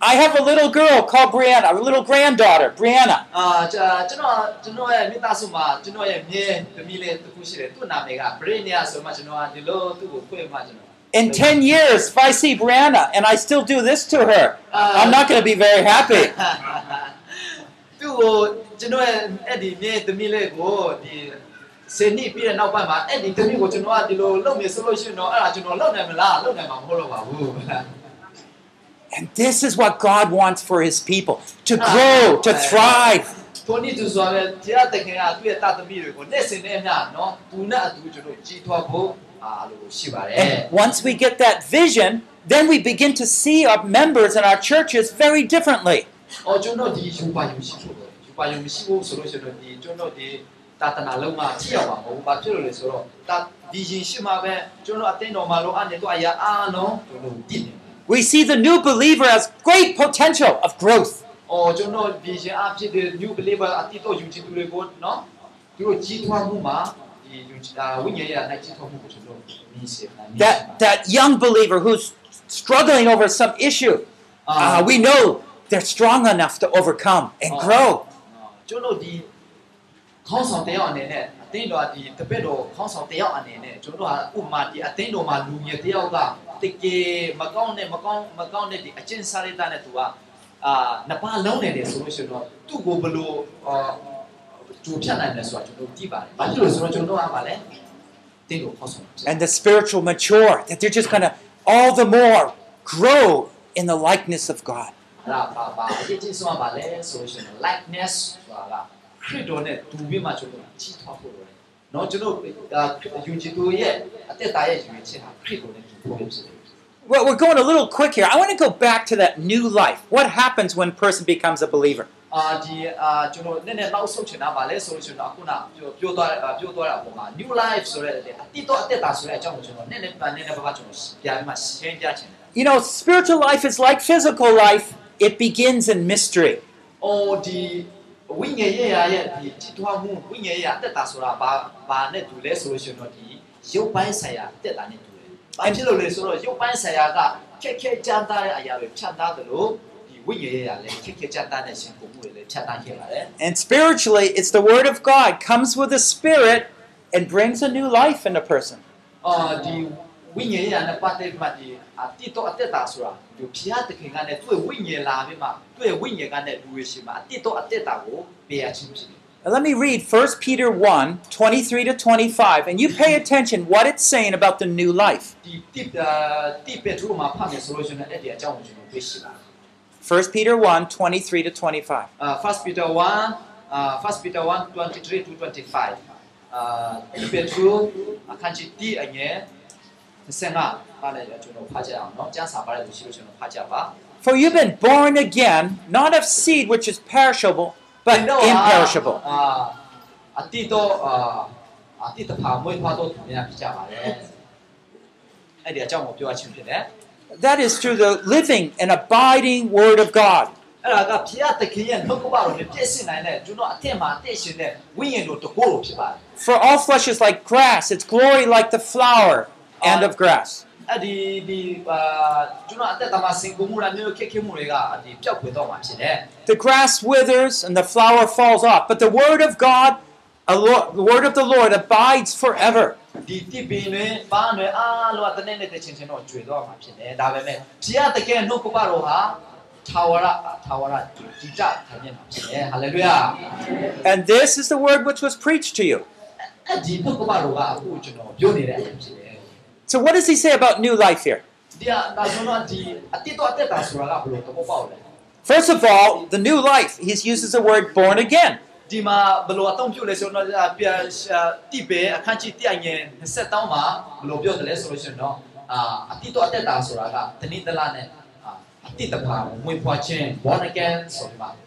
I have a little girl called Brianna, a little granddaughter, Brianna. အာကျွန်တော်ကျွန်တော်ရဲ့မိသားစုမှာကျွန်တော်ရဲ့မြဲသမီးလေးတစ်ခုရှိတယ်သူ့နာမည်က Brania ဆိုမှကျွန်တော်ကဒီလိုသူ့ကိုဖွင့်မှကျွန်တော် In 10 years, if I see Brianna and I still do this to her, I'm not going to be very happy. သူ့ကိုကျွန်တော်ရဲ့အဲ့ဒီမြဲသမီးလေးကိုဒီစနေပြီးတဲ့နောက်ပိုင်းမှာအဲ့ဒီသမီးကိုကျွန်တော်ကဒီလိုလုပ်နေဆိုလို့ရှိရင်တော့အဲ့ဒါကျွန်တော်လုပ်နိုင်မလားလုပ်နိုင်မှာမဟုတ်တော့ပါဘူး And this is what God wants for his people to grow, to thrive. တ ထိုနည်းသူဆိုရယ်တရားတခင်ကသူ့ရဲ့တာသမီတွေကိုနေ့စဉ်နဲ့အမျှနော်သူနဲ့အတူကျွန်တော်ကြီးထွားဖို့အားလို့ရှိပါတယ် And once we get that vision, then we begin to see our members in our churches very differently. ။အော်ကျွန်တော်ဒီယူပါယူရှိဖို့ယူပါယူမရှိဖို့ဆိုလို့ရှိရင်ဒီကျွန်တော်ဒီတာတနာလုံးမှာကြည့်ရပါမဟုတ်ဘာဖြစ်လို့လဲဆိုတော့တာဒီရင်ရှိမှာပဲကျွန်တော်အတင်းတော်မှာလို့အနေတော့အရာအားလုံးကျွန်တော်တည်နေတယ် We see the new believer has great potential of growth. ။အော်ကျွန်တော်ဒီရင်အဖြစ်တဲ့ new believer အတိတ်တော့ယူချင်သူတွေကိုနော်သူတို့ကြီးထွားမှုမှာဒီယူချာဝိညာဉ်ရဲ့နိုင်ကြီးထွားမှုကိုကျွန်တော်မြင်စေနိုင် That, that young believer who's struggling over some issue, uh, we know they're strong enough to overcome and grow. ကျွန်တော်ဒီခေါင်းဆောင်တယောက်အနေနဲ့ အတင်းတော်ဒီတပည့်တော်ခေါင်းဆောင်တယောက်အနေနဲ့ကျွန်တော်ကဥပမာဒီအတင်းတော်မှာလူငယ်တယောက်ကတကယ်မကောင်းတဲ့မကောင်းမကောင်းတဲ့ဒီအကျင့်စာရိတ္တနဲ့သူကအာနှစ်ပါးလုံးနေတယ်ဆိုလို့ရှိရင်တော့သူ့ကိုဘယ်လိုအာကျူဖြတ်နိုင်လဲဆိုတာကျွန်တော်ကြည့်ပါတယ်။ဘာလို့လဲဆိုတော့ကျွန်တော်ကပါလေတင်းတော်ခေါင်းဆောင်ဖြစ် And the spiritual mature, that they're just going to all the more grow in the likeness of God. အဲ့ဒါပါပါအရေးကြီးဆုံးကပါလဲဆိုလို့ရှိရင် likeness ဆိုတာက ခရစ်တော်နဲ့တူပြီးမှကျွန်တော်ကြီးထွားဖို့လိုတယ်။နော်ကျွန်တော်ယူဂျီတိုရဲ့အသက်တာရဲ့ယူရခြင်းဟာခရစ်တော်နဲ့တူဖို့ဖြစ်တယ် Well, we're going a little quick here. I want to go back to that new life. What happens when a person becomes a believer? ။အာဒီအာကျွန်တော်နည်းနည်းနောက်ဆုတ်ချင်တာပါလဲဆိုလို့ရှိရင်တော့အခုနပြောပြောသွားပြောသွားတာပုံမှာ new life ဆိုတဲ့အတိတော့အသက်တာဆိုတဲ့အကြောင်းကိုကျွန်တော်နည်းနည်းနည်းနည်းပါးပါးကျွန်တော်ပြန်ပြီးမှရှင်းပြချင်တယ် You know, spiritual life is like physical life, it begins in mystery. ။အော်ဒီ ဝိညာဉ်ရဲ့ရဲ့ဒီကြီးထွားမှုဝိညာဉ်ရဲ့အသက်တာဆိုတာဘာဘာနဲ့တူလဲဆိုလို့ရှိရင်တော့ဒီရုပ်ပိုင်းဆိုင်ရာအသက်တာနဲ့တူတယ်။ဘာဖြစ်လို့လဲဆိုတော့ရုပ်ပိုင်းဆိုင်ရာကခက်ခဲကြမ်းသားတဲ့အရာတွေဖြတ်သားသလိုဒီဝိညာဉ်ရဲ့လည်းခက်ခဲကြမ်းသားတဲ့ရှင်ပုံမှုတွေလည်းဖြတ်သားခဲ့ပါတယ် And spiritually, it's the Word of God comes with the Spirit and brings a new life in a person. ။အော်ဒီ ဝိညာဉ်ရဲ့နဲ့ပတ်သက်မှဒီအတိတော့အသက်တာဆိုတာဒီဖျားတခင်ကလည်းသူ့ဝိညာဉ်လာပြီးမှသူ့ဝိညာဉ်ကလည်းလူရရှိမှအတိတော့အသက်တာကိုပေးရခြင်းဖြစ်တယ် Now, let me read 1 Peter 1 23 to 25, and you pay attention what it's saying about the new life. ဒီတိတိပက်ထူမှာဖတ်မယ်ဆိုလို့ရှိရင်အဲ့ဒီအကြောင်းကိုကျွန်တော်သိရှိပါတယ် 1 Peter 1 23 to 25. uh, First Peter 1, uh, First Peter 1, 23 to 25. Uh, ဒီ for you've been born again, not of seed which is perishable, but imperishable. That is through the living and abiding Word of God. For all flesh is like grass, its glory like the flower and of grass. အဲ့ဒီဒီအာကျွန်တော်အသက်တာမှာစင်ကုန်မှုလားမျိုးခက်ခဲမှုတွေကဒီပျောက်ကွယ်တော့မှာဖြစ်တယ် The grass withers and the flower falls off, but the Word of God, a lo- the Word of the Lord abides forever. ဒီတိပင်တွေပါတွေအားလုံးကတနေ့နဲ့တစ်ချင်းချင်းတော့ကျွေတော့မှာဖြစ်တယ်ဒါပေမဲ့ဘုရားတကယ်နှုတ်ကပတော်ဟာထာဝရထာဝရဒီတထိုင်နေမှာဖြစ်တယ်ဟာလေလုယာ And this is the word which was preached to you. So what does he say about new life here? First of all, the new life, he uses the word born again.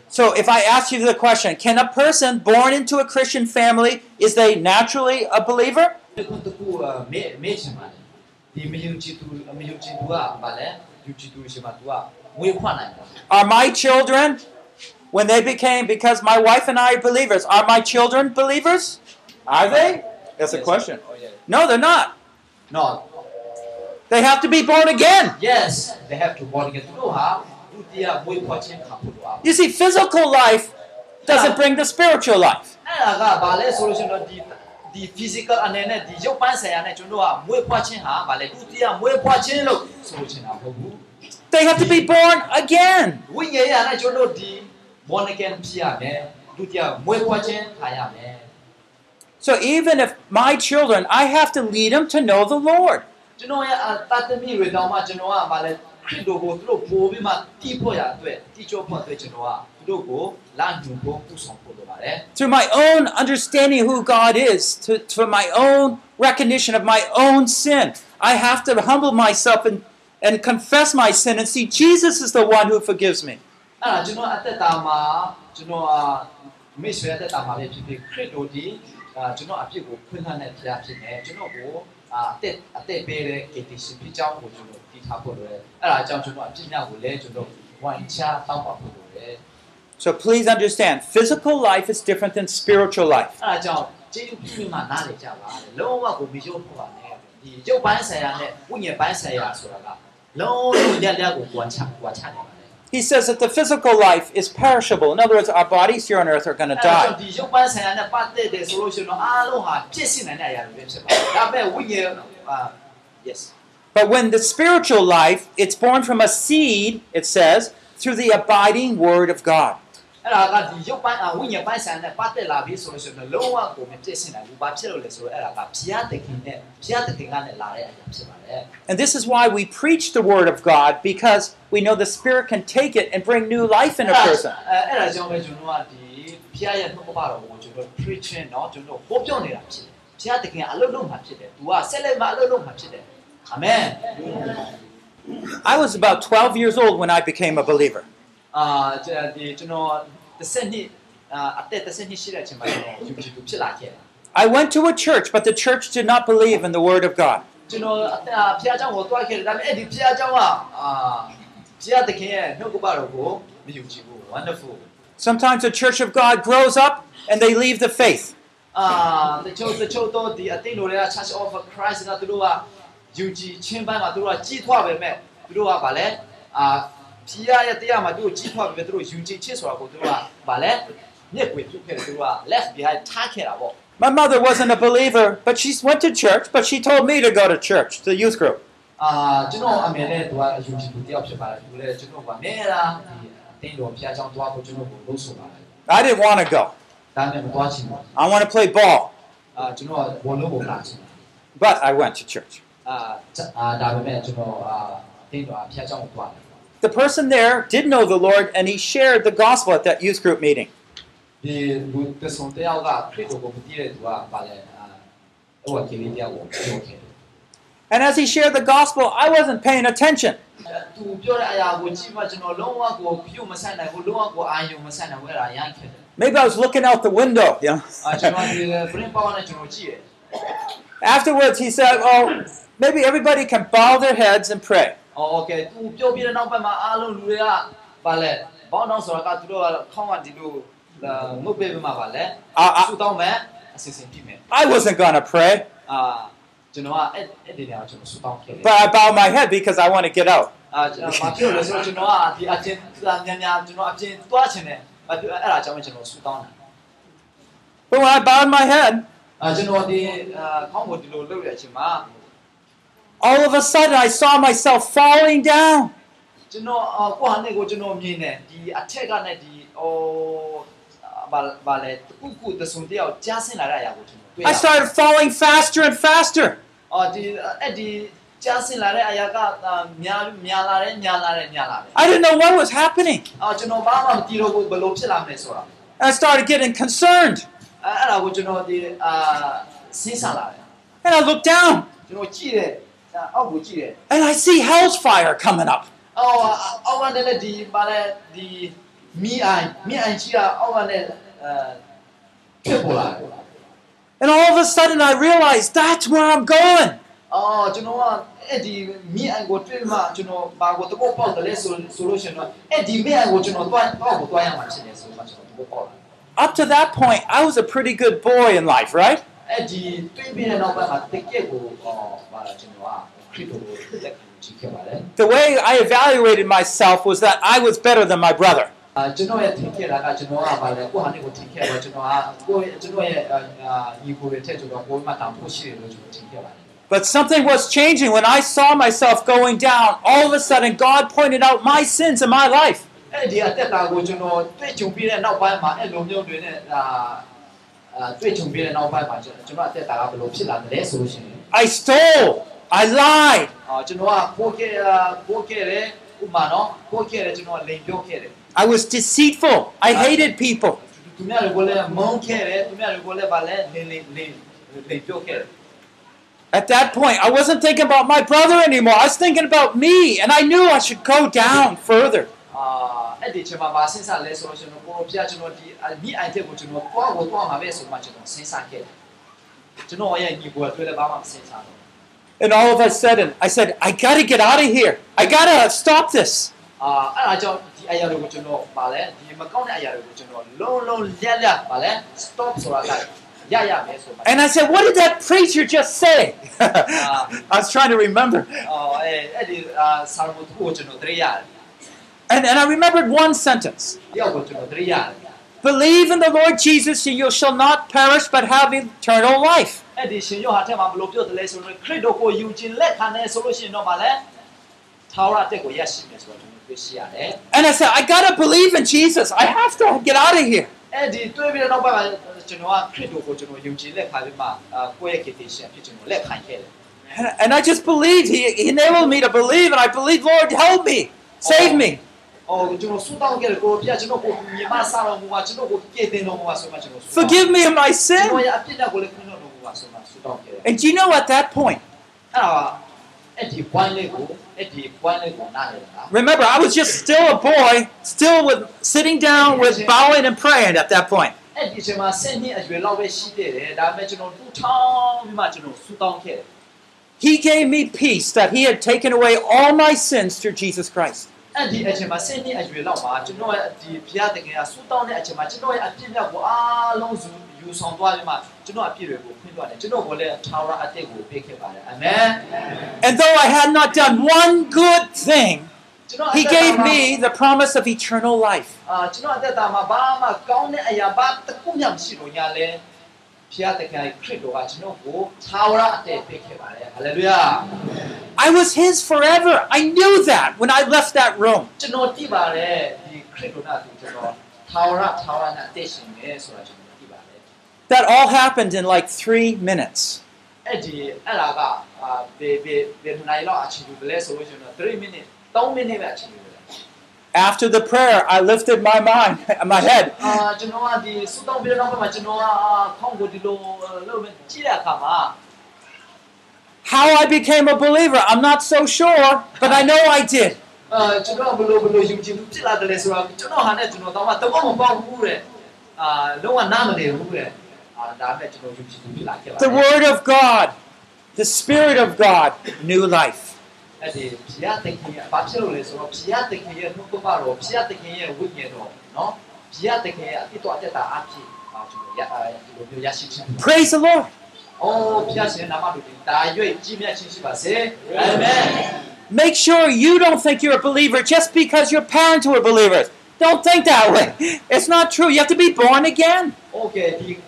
So if I ask you the question, can a person born into a Christian family is they naturally a believer? ဒီကုတကူမေမေချင်ပါတယ်ဒီမယုံကြည်သူမယုံကြည်သူကဘာလဲယုံကြည်သူရှိမှသူကမွေးဖွားနိုင်တယ် Are my children, when they became, because my wife and I are believers, are my children believers? Are they? That's a question. Oh, yeah. No, they're not. no They have to be born again. yes they have to born again သူတို့ဟာဒုတိယမွေးဖွားခြင်းခံဖို့လိုအောင် You see, physical life doesn't bring the spiritual life. အဲ့ဒါကဘာလဲဆိုလို့ရှိရင်တော့ဒီ ဒီ physical အနေနဲ့ဒီရုပ်ပိုင်းဆိုင်ရာနဲ့ကျွန်တော်တို့ကမွေးဖွားခြင်းဟာဘာလဲဒုတိယမွေးဖွားခြင်းလို့ဆိုလို့ချင်တာမဟုတ်ဘူး They have to be born again. ဝိညာဉ်ရနဲ့ကျွန်တော်တို့ဒီ born again ဖြစ်ရမယ်ဒုတိယမွေးဖွားခြင်းခံရမယ် So even if my children, I have to lead them to know the Lord. ကျွန်တော်ရဲ့အတတ်သမီးတွေတောင်မှကျွန်တော်ကဘာလဲ ခရစ်တော်ကိုသူတို့ပို့ပြီးမှတီးဖို့ရအတွက်တီးကြောဖို့အတွက်ကျွန်တော်ကသူတို့ကိုလာညွှန်ဖို့ပူဆောင်ဖို့လိုပါတယ် Through my own understanding of who God is, to, to my own recognition of my own sin, I have to humble myself and, and confess my sin and see Jesus is the one who forgives me. အဲ့ဒါကျွန်တော်အသက်တာမှာကျွန်တော်အာမိတ်ဆွေအသက်တာမှာပဲဖြစ်ဖြစ်ခရစ်တော်ဒီအာကျွန်တော်အပြစ်ကိုဖွင့်လှစ်တဲ့ဖရားဖြစ်နေကျွန်တော်ကို အာအသက်အသက်ပေးတဲ့ KTC ဖြစ်ကြောင်းကိုကျွန်တော်တည်ထားဖို့လိုတယ်အဲ့ဒါအကြောင်းကျွန်တော်အပြစ်များကိုလည်းကျွန်တော်ဝိုင်းချတောင်းပါဖို့လိုတယ် So please understand, physical life is different than spiritual life. အဲ့ဒါကြောင့်ကျေးဇူးပြုပြီးမှနားလည်ကြပါလေလုံးဝကိုမယုံဖို့ပါနဲ့ဒီရုပ်ပိုင်းဆိုင်ရာနဲ့ဝိညာဉ်ပိုင်းဆိုင်ရာဆိုတာကလုံးလုံးလက်လက်ကိုကြွားချကြွားချနေပါတယ် he says that the physical life is perishable. In other words, our bodies here on earth are going to die. But when the spiritual life, it's born from a seed, it says, through the abiding word of God. And this is why we preach the word of God because we know the Spirit can take it and bring new life in a person. အဲ့အဲ့ဒါကြောင့်ပဲကျွန်တော်ကဒီဘုရားရဲ့နှုတ်ကပတော်ကိုကျွန်တော် preaching เนาะကျွန်တော်ဟောပြောနေတာဖြစ်တယ်ဘုရားသခင်အလုပ်လုပ်မှာဖြစ်တယ်သူကဆက်လက်မှာအလုပ်လုပ်မှာဖြစ်တယ်အာမင် I was about 12 years old when I became a believer. အာဒီကျွန်တော်တစ်ဆက်နှစ်အာအသက်တစ်ဆက်နှစ်ရှိတဲ့အချိန်မှာကျွန်တော်ယူကြည်သူဖြစ်လာခဲ့တယ် I went to a church, but the church did not believe in the word of God. ကျွန်တော်အသက်ဘုရားเจ้าကိုတွားခဲ့တယ်ဒါပေမဲ့အဲ့ဒီဘုရားเจ้าကအာ ဘုရားသခင်ရဲ့နှုတ်ကပတော်ကိုမယူကြည်ဘူး wonderful Sometimes the church of God grows up and they leave the faith. အာတချို့တချို့တော့ဒီအသိတော်တွေက Church of Christ ကသူတို့ကယူကြည်ချင်းပိုင်းမှာသူတို့ကကြီးထွားပဲမဲ့သူတို့ကဗာလဲအာဖီးရရဲ့တရားမှာသူတို့ကြီးထွားပဲမဲ့သူတို့ယူကြည်ချစ်ဆိုတာကိုသူတို့ကဗာလဲမြက်ွေပြုတ်ခဲ့တယ်သူတို့က left behind ထားခဲ့တာပေါ့ My mother wasn't a believer, but she went to church, but she told me to go to church, the youth group. အာကျွန်တော်အမေနဲ့သူကယူကြည်သူတယောက်ဖြစ်ပါတယ်သူလည်းကျွန်တော်ကနေလာဒီအသိတော်ဖျားချောင်းတွားဖို့ကျွန်တော်ကိုလို့ဆိုပါတယ် I didn't want to go. ဒါနဲ့မတွားချင်ဘူး I want to play ball, အာကျွန်တော်ကဘောလုံးကိုလာချင်တယ် but I went to church. အာအာဒါပေမဲ့ကျွန်တော်အာအသိတော်ဖျားချောင်းကိုတွားတယ် The person there did know the Lord, and he shared the gospel at that youth group meeting. ဒီလူတဆုံတယောက်ကခရစ်တော်ကိုမသိတဲ့သူကပါလဲအာဟိုကကိလေးတယောက်ကိုပြောခဲ့တယ် And as he shared the gospel, I wasn't paying attention. Maybe I was looking out the window. Yeah. Afterwards, he said, Oh, maybe everybody can bow their heads and pray. I, I, I wasn't going to pray. Uh, ကျွန်တော်ကအဲ့အဲ့ဒီနေရာကိုကျွန်တော်ဆူတောင်းခဲ့တယ် but I bowed my head because I want to get out. အာကျွန်တော်မပြောလို့ဆိုတော့ကျွန်တော်ကဒီအချင်းများများကျွန်တော်အချင်းတွားချင်တယ်အဲ့အဲ့ဒါကြောင့်ကျွန်တော်ဆူတောင်းတာ But when I bowed my head, အာကျွန်တော်ဒီအာခေါင်းကိုဒီလိုလုပ်တဲ့အချိန်မှာ all of a sudden I saw myself falling down. ကျွန်တော်အာကိုဟာနဲ့ကိုကျွန်တော်မြင်တယ်ဒီအထက်ကနဲ့ဒီဟိုဘာဘာလဲကုကုတဆုံတယောက်ကြားဆင်းလာတဲ့အရာကိုကျွန်တော်တွေ့ရ I started falling faster and faster. အော်ဒီအဲ့ဒီကြားဆင်းလာတဲ့အရာကများများလာတယ်များလာတယ်များလာတယ် I didn't know what was happening. အော်ကျွန်တော်ဘာမှမသိတော့ဘူးဘယ်လိုဖြစ်လာမလဲဆိုတာ I started getting concerned. အဲ့အဲ့ဒါကိုကျွန်တော်ဒီအာစဉ်းစားလာတယ် And I looked down ကျွန်တော်ကြည့်တယ်အောက်ကိုကြည့်တယ် and I see hell's fire coming up. အော်အောက်ကနေလည်းဒီပါလဲဒီမီအိုင်မီအိုင်ကြီးကအောက်ကနေအဲဖြစ်ပေါ်လာတယ် And all of a sudden I realized that's where I'm going. အော်ကျွန်တော်ကအဲ့ဒီမီအိုင်ကိုတွေ့မှကျွန်တော်ဘာကိုတပုတ်ပေါက်တယ်လဲဆိုဆိုလို့ရှိရင်တော့အဲ့ဒီမီအိုင်ကိုကျွန်တော်တွားတော့ကိုတွားရမှာဖြစ်နေဆိုတော့ကျွန်တော်တပုတ်ပေါက်လာ Up to that point, I was a pretty good boy in life, right? အဲ့ဒီတွေ့ပြီးတဲ့နောက်ပိုင်းမှာတကယ့်ကိုအော်ဘာလဲကျွန်တော်ကခရစ်တော်ကိုလက်ခံကြည့်ခဲ့ပါတယ် The way I evaluated myself was that I was better than my brother. အာကျွန်တော်ရဲ့ထင်ခဲ့တာကကျွန်တော်ကဘာလဲကိုဟာနေကိုထင်ခဲ့တော့ကျွန်တော်ကကိုကျွန်တော်ရဲ့အာညီကိုရဲ့ထက်ကျွန်တော်ကိုမှတောင်ဖို့ရှိတယ်လို့ကျွန်တော်ထင်ခဲ့ပါတယ် But something was changing when I saw myself going down. All of a sudden, God pointed out my sins in my life. အဲ့ဒီအသက်တာကိုကျွန်တော်တွေ့ကြုံပြီးတဲ့နောက်ပိုင်းမှာအဲ့လိုမျိုးတွေနဲ့အာအာတွေ့ကြုံပြီးတဲ့နောက်ပိုင်းမှာကျွန်တော်အသက်တာကဘယ်လိုဖြစ်လာတယ်လဲဆိုလို့ရှိရင် I stole. I lied. အာကျွန်တော်ကပိုးခဲ့အာပိုးခဲ့တယ်ဥပမာနော်ပိုးခဲ့တယ်ကျွန်တော်ကလိန်ပြောခဲ့တယ် I was deceitful. I hated people. At that point, I wasn't thinking about my brother anymore. I was thinking about me, and I knew I should go down further. And all of a sudden, I said, I gotta get out of here. I gotta stop this ဒီအရာတွေကိုကျွန်တော်ဗာလဲဒီမကောင်းတဲ့အရာတွေကိုကျွန်တော်လုံးလုံးလျက်လျက်ဗာလဲ stop ဆိုတာကရရမယ်ဆိုမှ And I said, What did that preacher just say? I was trying to remember. အော်အဲ့အဲ့ဒီအာဆာလမုတ်ကိုကျွန်တော်တရိရတယ် And, and I remembered one sentence တယောက်ကိုကျွန်တော်တရိရတယ် Believe in the Lord Jesus, and you shall not perish but have eternal life. And I said, I gotta believe in Jesus. I have to get out of here. And, I just believed. He, he enabled me to believe, and I believed, Lord, help me, save me. Forgive me of my sin. And do you know at that point? Remember, I was just still a boy, still with sitting down with bowing and praying at that point. He gave me peace that he had taken away all my sins through Jesus Christ. အဲ့ဒီအချိန်မှာဆင့်နှစ်အရွယ်လောက်မှာကျွန်တော်ရဲ့ဒီဘုရားတကယ်ကဆူတောင်းတဲ့အချိန်မှာကျွန်တော်ရဲ့အပြစ်မြောက်ကိုအားလုံးစုယူဆောင်သွားပြီးမှကျွန်တော်အပြစ်တွေကိုခွင့်သွားတယ်ကျွန်တော်ကိုလည်းထာဝရအသက်ကိုပေးခဲ့ပါတယ်အာမင် And though I had not done one good thing, ကျွန်တော် He gave me the promise of eternal life. အာကျွန်တော်အသက်တာမှာဘာမှကောင်းတဲ့အရာဘာတစ်ခုမှမရှိတော့ညာလဲဘုရားတကယ်ခရစ်တော်ကကျွန်တော်ကိုထာဝရအသက်ပေးခဲ့ပါတယ်ဟာလေလုယာ I was His forever. I knew that when I left that room. ကျွန်တော်သိပါတယ်ဒီခရစ်တော်ကသူကျွန်တော်ထာဝရထာဝရနဲ့အသက်ရှင်နေဆိုတာကျွန်တော်သိပါတယ် That all happened in like three minutes. အဲ့ဒီအဲ့ဒါကအာဘေဘေဘေနိုင်လောက်အချိန်ယူလဲဆိုလို့ကျွန်တော်3 minute 3 minute ပဲအချိန်ယူတယ် After the prayer, I lifted my mind, my head, အာကျွန်တော်ကဒီစူတောင်းပြီးတော့မှကျွန်တော်ကခေါင်းကိုဒီလိုလုပ်မယ်ကြည့်တဲ့အခါမှာ how I became a believer, I'm not so sure, but I know I did. အာကျွန်တော်ဘယ်လိုဘယ်လိုယုံကြည်မှုဖြစ်လာတယ်လဲဆိုတော့ကျွန်တော်ဟာနဲ့ကျွန်တော်တော့တော့မပေါ့ဘူးတဲ့အာလုံးဝနားမလည်ဘူးတဲ့ the Word of God, the Spirit of God, new life. Praise the Lord. Amen. Make sure you don't think you're a believer just because your parents were believers. Don't think that way. It's not true. You have to be born again. Okay.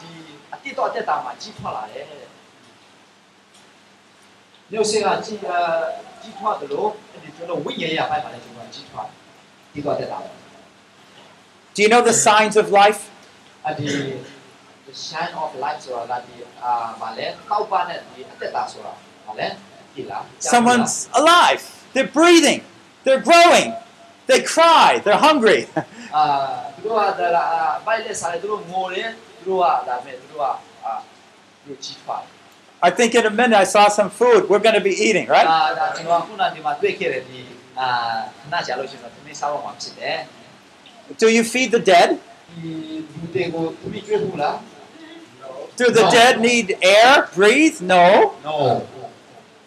Do you know the signs of life? Uh, the, the sign of life uh, the uh. Someone's alive. They're breathing. They're growing. They cry. They're hungry. Uh, I think in a minute I saw some food we're going to be eating, right? Do you feed the dead? Do the dead need air, breathe? No. No.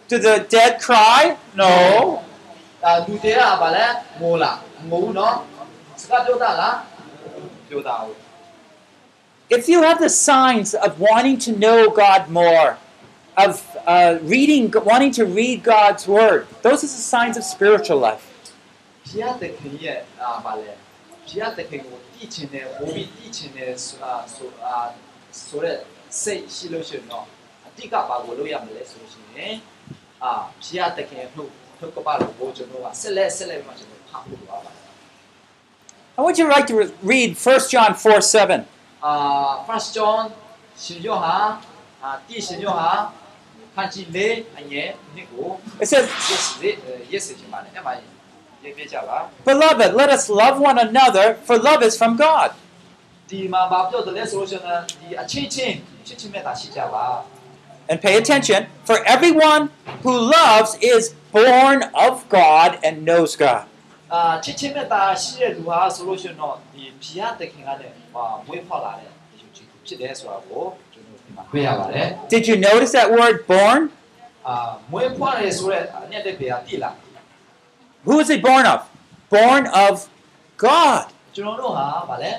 Do the dead cry? No. no. If you have the signs of wanting to know God more, of uh, reading, wanting to read God's word, those are the signs of spiritual life. I want you to like to read 1 John 4 7 uh, John 16하 says yes yes 지만 Beloved let us love one another for love is from God. 디마 And pay attention for everyone who loves is born of God and knows God. 아 မွေးဖောက်လာတဲ့ဒီယူချီဖြစ်တယ်ဆိုတာကိုကျွန်တော်ဒီမှာတွေ့ရပါတယ် Did you notice that word born? အာမွေးဖွားတယ်ဆိုတဲ့အနှစ်တဲ့ပေကတိလာ Who is he born of? Born of God. ကျွန်တော်တို့ဟာဗာလဲ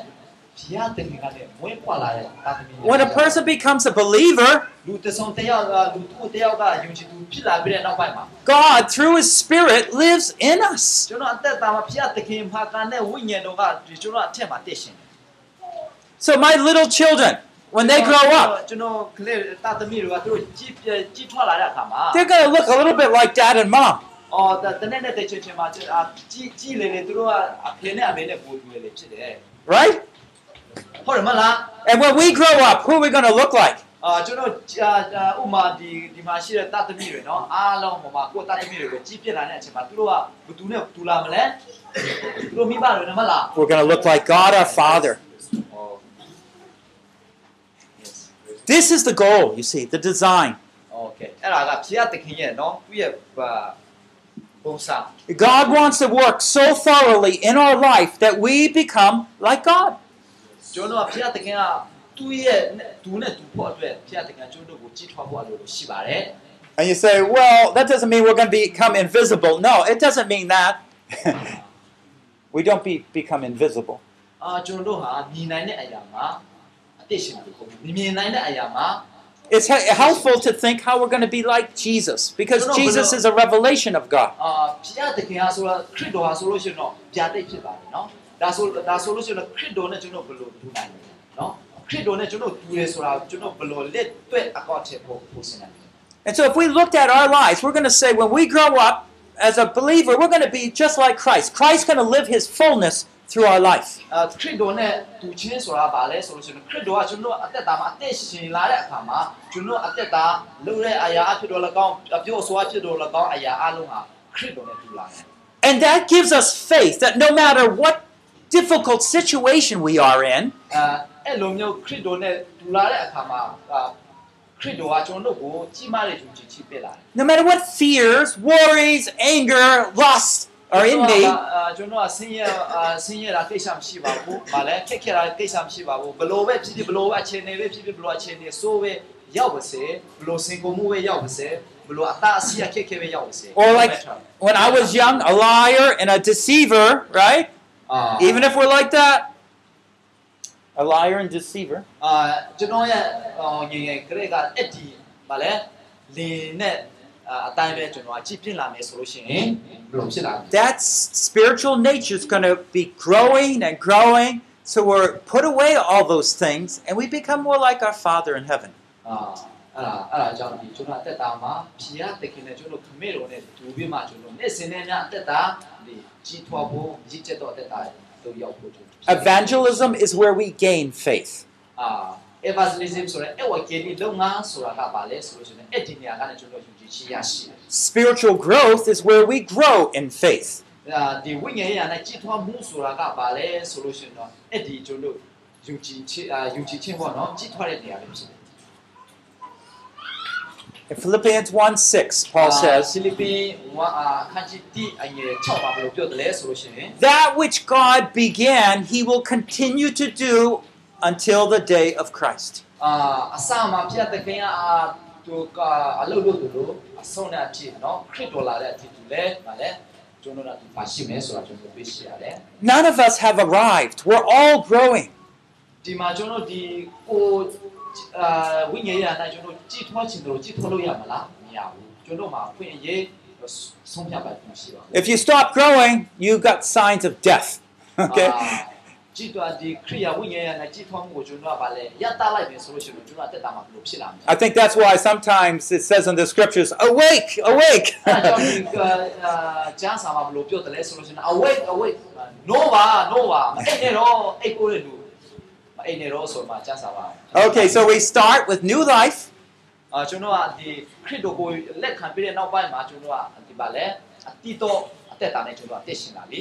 ဖျားတခင်ကလည်းမွေးဖွားလာတဲ့တာသမီ When a person becomes a believer, လူတဆုံတယောက်ကလူသူတယောက်ကယုံကြည်သူဖြစ်လာပြီးတဲ့နောက်ပိုင်းမှာ God, through his Spirit, lives in us. So my little children, when they grow up, they're going to look a little bit like dad and mom. Right? And when we grow up, who are we going to look like? We're going to look like God our Father. This is the goal, you see, the design. Okay. God wants to work so thoroughly in our life that we become like God. And you say, well, that doesn't mean we're going to become invisible. No, it doesn't mean that. we don't be, become invisible. Ah, it's helpful to think how we're going to be like Jesus because Jesus is a revelation of God. And so, if we looked at our lives, we're going to say when we grow up as a believer, we're going to be just like Christ. Christ's going to live his fullness through our life. အာခရစ်တော်နဲ့တူချင်းဆိုတာဘာလဲဆိုလို့ရှိရင်ခရစ်တော်ကကျွန်တော်အသက်တာမှာအသက်ရှင်လာတဲ့အခါမှာကျွန်တော်အသက်တာလုပ်တဲ့အရာအဖြစ်တော်၎င်းအပြောအဆိုအဖြစ်တော်၎င်းအရာအလုံးဟာခရစ်တော်နဲ့တူလာတယ် And that gives us faith that no matter what difficult situation we are in, အဲအဲ့လိုမျိုးခရစ်တော်နဲ့တူလာတဲ့အခါမှာအာခရစ်တော်ကကျွန်တော်တို့ကိုကြီးမားတဲ့ယုံကြည်ခြင်းပေးလာတယ် no matter what fears, worries, anger, lust are in me, အာကျွန်တော်ကဆင်းရဲအာဆင်းရဲတာကိစ္စမရှိပါဘူး။ဗာလဲခက်ခဲတာကိစ္စမရှိပါဘူး။ဘလို့ပဲဖြစ်ဖြစ်ဘလို့ပဲအခြေအနေပဲဖြစ်ဖြစ်ဘလို့အခြေအနေဆိုးပဲရောက်ပါစေဘလို့စင်ကုန်မှုပဲရောက်ပါစေဘလို့အသားအစီးအခက်ခဲပဲရောက်ပါစေ or like when I was young, a liar and a deceiver, right? အာ Even if we're like that, a liar and deceiver. အာ ကျွန်တော်ရဲ့ငယ်ငယ်ကလေးကအဲ့ဒီဗာလဲလင်းနဲ့အာအတိုင်းပဲကျွန်တော်ကကြည့်ပြင်းလာမယ်ဆိုလို့ရှိရင်ဘလို့ဖြစ်လာလဲ That spiritual nature is going to be growing and growing. So we're put away all those things and we become more like our Father in heaven. အာအဲ့ဒါအဲ့ဒါကြောင့်ဒီကျွန်တော်အသက်တာမှာဖြီးရတခင်နဲ့ကျွန်တော်ခမေတော်နဲ့တူပြီးမှကျွန်တော်နေ့စဉ်နဲ့ညအသက်တာဒီကြီးထွားဖို့ရည်ချက်တော့အသက်တာတို့ရောက်ဖို့ကျွန်တော် Evangelism is where we gain faith. အာ evangelism ဆိုရဲအဝကေဒီလုံငါဆိုတာကပါလဲဆိုလို့ရှိရင်အဲ့ဒီနေရာကနေကျွန်တော်ယူကြည်ချရရှိတယ် Spiritual growth is where we grow in faith. In Philippians 1 6, Paul says, That which God began, he will continue to do until the day of Christ. အာအစမှာပြတ်တဲ့ခင်အာသူကအလုပ်လုပ်သူလို့အဆုံးနဲ့အဖြစ်နော်ခရစ်တော်လာတဲ့အဖြစ်သူလဲဗာလဲကျွန်တော်တို့ကပါရှိမယ်ဆိုတာကျွန်တော်သိရှိရတယ် None of us have arrived. We're all growing. ဒီမှာကျွန်တော်တို့ဒီကိုအာဝိညာဉ်ရနိုင်ကျွန်တော်တို့ကြည်ထွားချင်တယ်လို့ကြည်ထွားလို့ရမလားမရဘူးကျွန်တော်မှာအခွင့်အရေးဆုံးဖြတ်ပိုင်မှုရှိပါဘူး If you stop growing, you got signs of death. Okay? ကြည်ထွားဒီခရိယာဝိညာဉ်ရနိုင်ကြည်ထွားမှုကိုကျွန်တော်ကဗာလဲရတလိုက်ပြီဆိုလို့ရှိရင်ကျွန်တော်အသက်တာမှာဘယ်လိုဖြစ်လာမလဲ I think that's why sometimes it says in the scriptures, awake, awake. အဲကြောင့်ဒီအာကျမ်းစာမှာဘယ်လိုပြောတယ်လဲဆိုလို့ရှိရင် awake awake no ပါ no ပါမအိပ်နေတော့အိပ်ကိုရလူမအိပ်နေတော့ဆိုမှကျမ်းစာပါ Okay, so we start with new life. အာကျွန်တော်ကဒီခရစ်တော်ကိုလက်ခံပြီးတဲ့နောက်ပိုင်းမှာကျွန်တော်ကဒီပါလဲအတိတော့အသက်တာနဲ့ကျွန်တော်အသက်ရှင်လာပြီ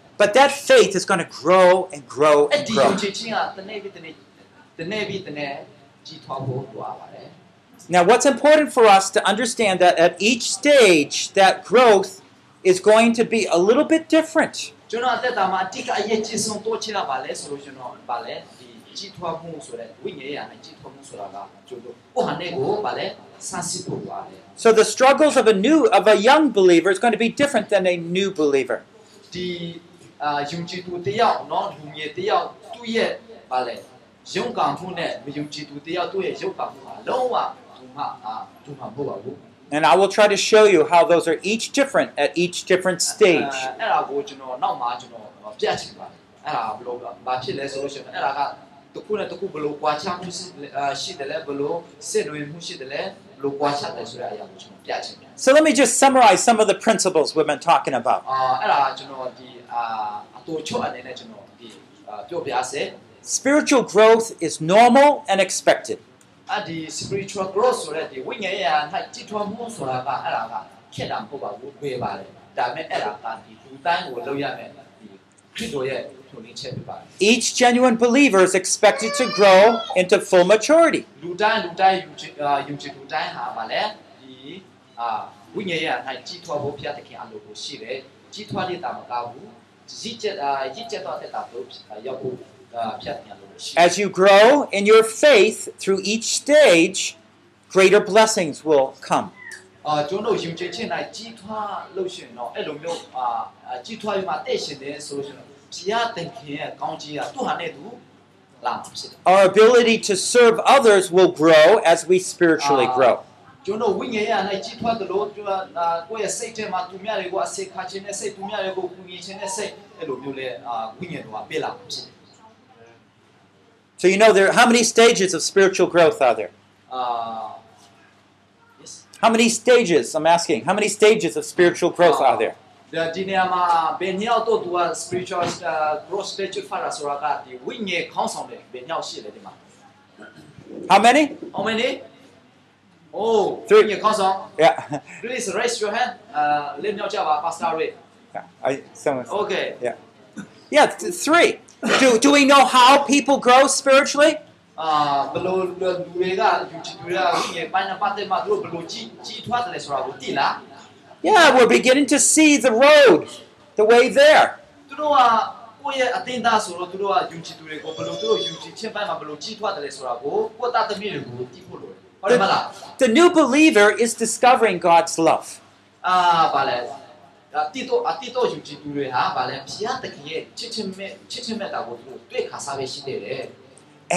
But that faith is going to grow and grow and grow. Now, what's important for us to understand that at each stage, that growth is going to be a little bit different. So the struggles of a new of a young believer is going to be different than a new believer. အာယုံကြည်သူတယောက်နော်လူငယ်တယောက်သူ့ရဲ့ဘာလဲရုပ်ကံမှုနဲ့မယုံကြည်သူတယောက်သူ့ရဲ့ရုပ်ကံမှုဟာလုံးဝသူမှအာသူမှမဟုတ်ပါဘူး And I will try to show you how those are each different at each different stage. So let me just summarize some of the principles we've been talking about. Spiritual growth is normal and expected. Spiritual growth each genuine believer is expected to grow into full maturity. As you grow in your faith through each stage, greater blessings will come. Uh, our ability to serve others will grow as we spiritually grow. So you know there how many stages of spiritual growth are there? How many stages? I'm asking. How many stages of spiritual growth are there? ဒါဒီနေရာမှာဘယ်နှစ်ယောက်တော့သူက spiritual uh, growth stage ဖတ်တာဆိုတာကဒီဝိညာဉ်ခေါင်းဆောင်တယ်ဘယ်နှစ်ယောက်ရှိလဲဒီမှာ How many? How many? Oh, Three. ဝိညာဉ်ခေါင်းဆောင် Yeah. Please raise your hand. အာလက်မြောက်ကြပါ Pastor Ray. yeah. I, someone, Okay. yeah. Yeah, th- three. Do, do we know how people grow spiritually? အာဘယ်လိုလူတွေကယူချီတွေကဝိညာဉ်ပိုင်းနဲ့ပတ်သက်မှသူတို့ဘယ်လိုကြီးကြီးထွားတယ်လဲဆိုတာကိုသိလား Yeah, we're beginning to see the road, the way there. သူတို့ကကိုယ့်ရဲ့အသင်းသားဆိုတော့သူတို့ကယူချီသူတွေကိုဘယ်လိုသူတို့ယူချီချင်းပိုင်းမှာဘယ်လိုကြီးထွားတယ်လဲဆိုတာကိုကိုယ့်သားသမီးတွေကိုသိဖို့လိုတယ်ဟုတ်တယ်မလား The new believer is discovering God's love. အာဗာလဲအတိတော့အတိတော့ယူချီသူတွေဟာဗာလဲဘုရားသခင်ရဲ့ချစ်ချင်းမဲ့ချစ်ချင်းမဲ့တာကိုသူတို့တွေ့ခါစားပဲရှိတယ်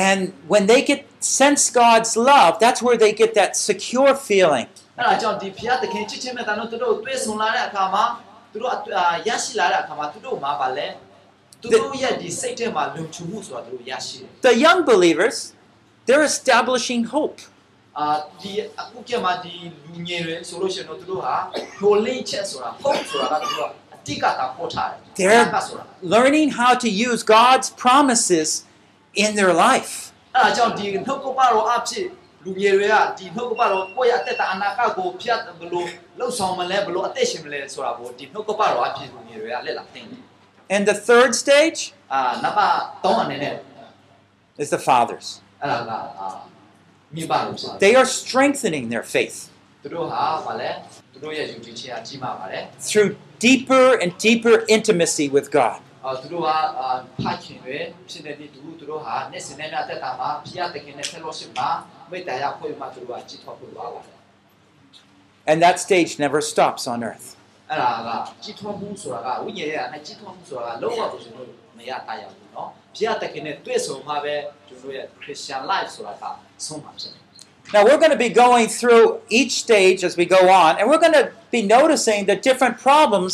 And when they get sense God's love, that's where they get that secure feeling. အဲ့ဒါကြောင့်ဒီဖျားသခင်ချစ်ချင်းမဲ့တာတို့သူတို့တွေ့ဆုံလာတဲ့အခါမှာသူတို့အာရရှိလာတဲ့အခါမှာသူတို့မှာပါလဲသူတို့ရဲ့ဒီစိတ်ထဲမှာလုံခြုံမှုဆိုတာသူတို့ရရှိတယ် The young believers, they're establishing hope. အာဒီအခုကျမှဒီလူငယ်တွေဆိုလို့ရှိရင်တော့သူတို့ဟာ knowledge ချက်ဆိုတာ hope ဆိုတာကသူတို့အတိတ်ကတာပို့ထားတယ် They're- ကဆိုတာ Learning how to use God's promises in their life. အဲ့ဒါကြောင့်ဒီနှုတ်ကပတော်အဖြစ် လူငယ်တွေကဒီနှုတ်ကပတော်ကိုယ့်ရဲ့အသက်တာအနာဂတ်ကိုဖျက်ဘလို့လှုပ်ဆောင်မလဲဘလို့အသက်ရှင်မလဲဆိုတာကိုဒီနှုတ်ကပတော်အဖြစ်လူငယ်တွေကလက်လာသိတယ် And the third stage, အာနံပါတ်3အနေနဲ့ is the fathers. အဲ့ဒါကအာမိဘလို့ဖြစ်တယ် They are strengthening their faith သူတို့ဟာဗာလဲသူတို့ရဲ့ယုံကြည်ခြင်းအကြီးမားပါတယ် through deeper and deeper intimacy with God. အာသူတို့ဟာအာဖခင်တွေဖြစ်နေတဲ့သူသူတို့ဟာနေ့စဉ်နဲ့အသက်တာမှာဖျားတခင်နဲ့ fellowship မှာမေတ္တာရဖွင့်မှသူတို့ကကြည်ထွားဖို့လိုပါတယ် And that stage never stops on earth. အဲ့ဒါကကြည်ထွားမှုဆိုတာကဝိညာဉ်ရဲ့အကြည်ထွားမှုဆိုတာကလုံးဝကိုကျွန်တော်တို့မရတတ်ရဘူးเนาะဖျားတခင်နဲ့တွေ့ဆုံမှပဲကျွန်တော်တို့ရဲ့ Christian life ဆိုတာကဆုံးမှာဖြစ်တယ် Now, we're going to be going through each stage as we go on, and we're going to be noticing the different problems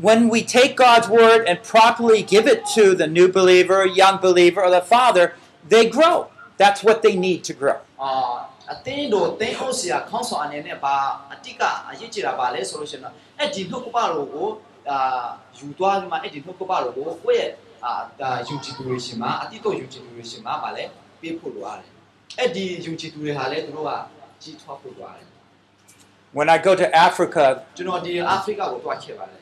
when we take God's word and properly give it to the new believer, young believer, or the father, they grow. That's what they need to grow. အာအတင်းတို့တင်းအောင်ဆရာခေါင်းဆောင်အနေနဲ့ပါအတိကအရေးကြီးတာပါလဲဆိုလို့ရှိရင်တော့အဲ့ဒီနှုတ်ကပတော်ကိုအာယူသွားပြီးမှအဲ့ဒီနှုတ်ကပတော်ကိုကိုယ့်ရဲ့အာဒါယူကြည်သူတွေရှင်မှာအတိတ်ယူကြည်သူတွေရှင်မှာပါလဲပေးဖို့လိုရတယ်အဲ့ဒီယူကြည်သူတွေဟာလဲသူတို့ကကြီးထွားဖို့လိုရတယ် When I go to Africa, ကျွန်တော်ဒီအာဖရိကကိုတွားခဲ့ပါတယ်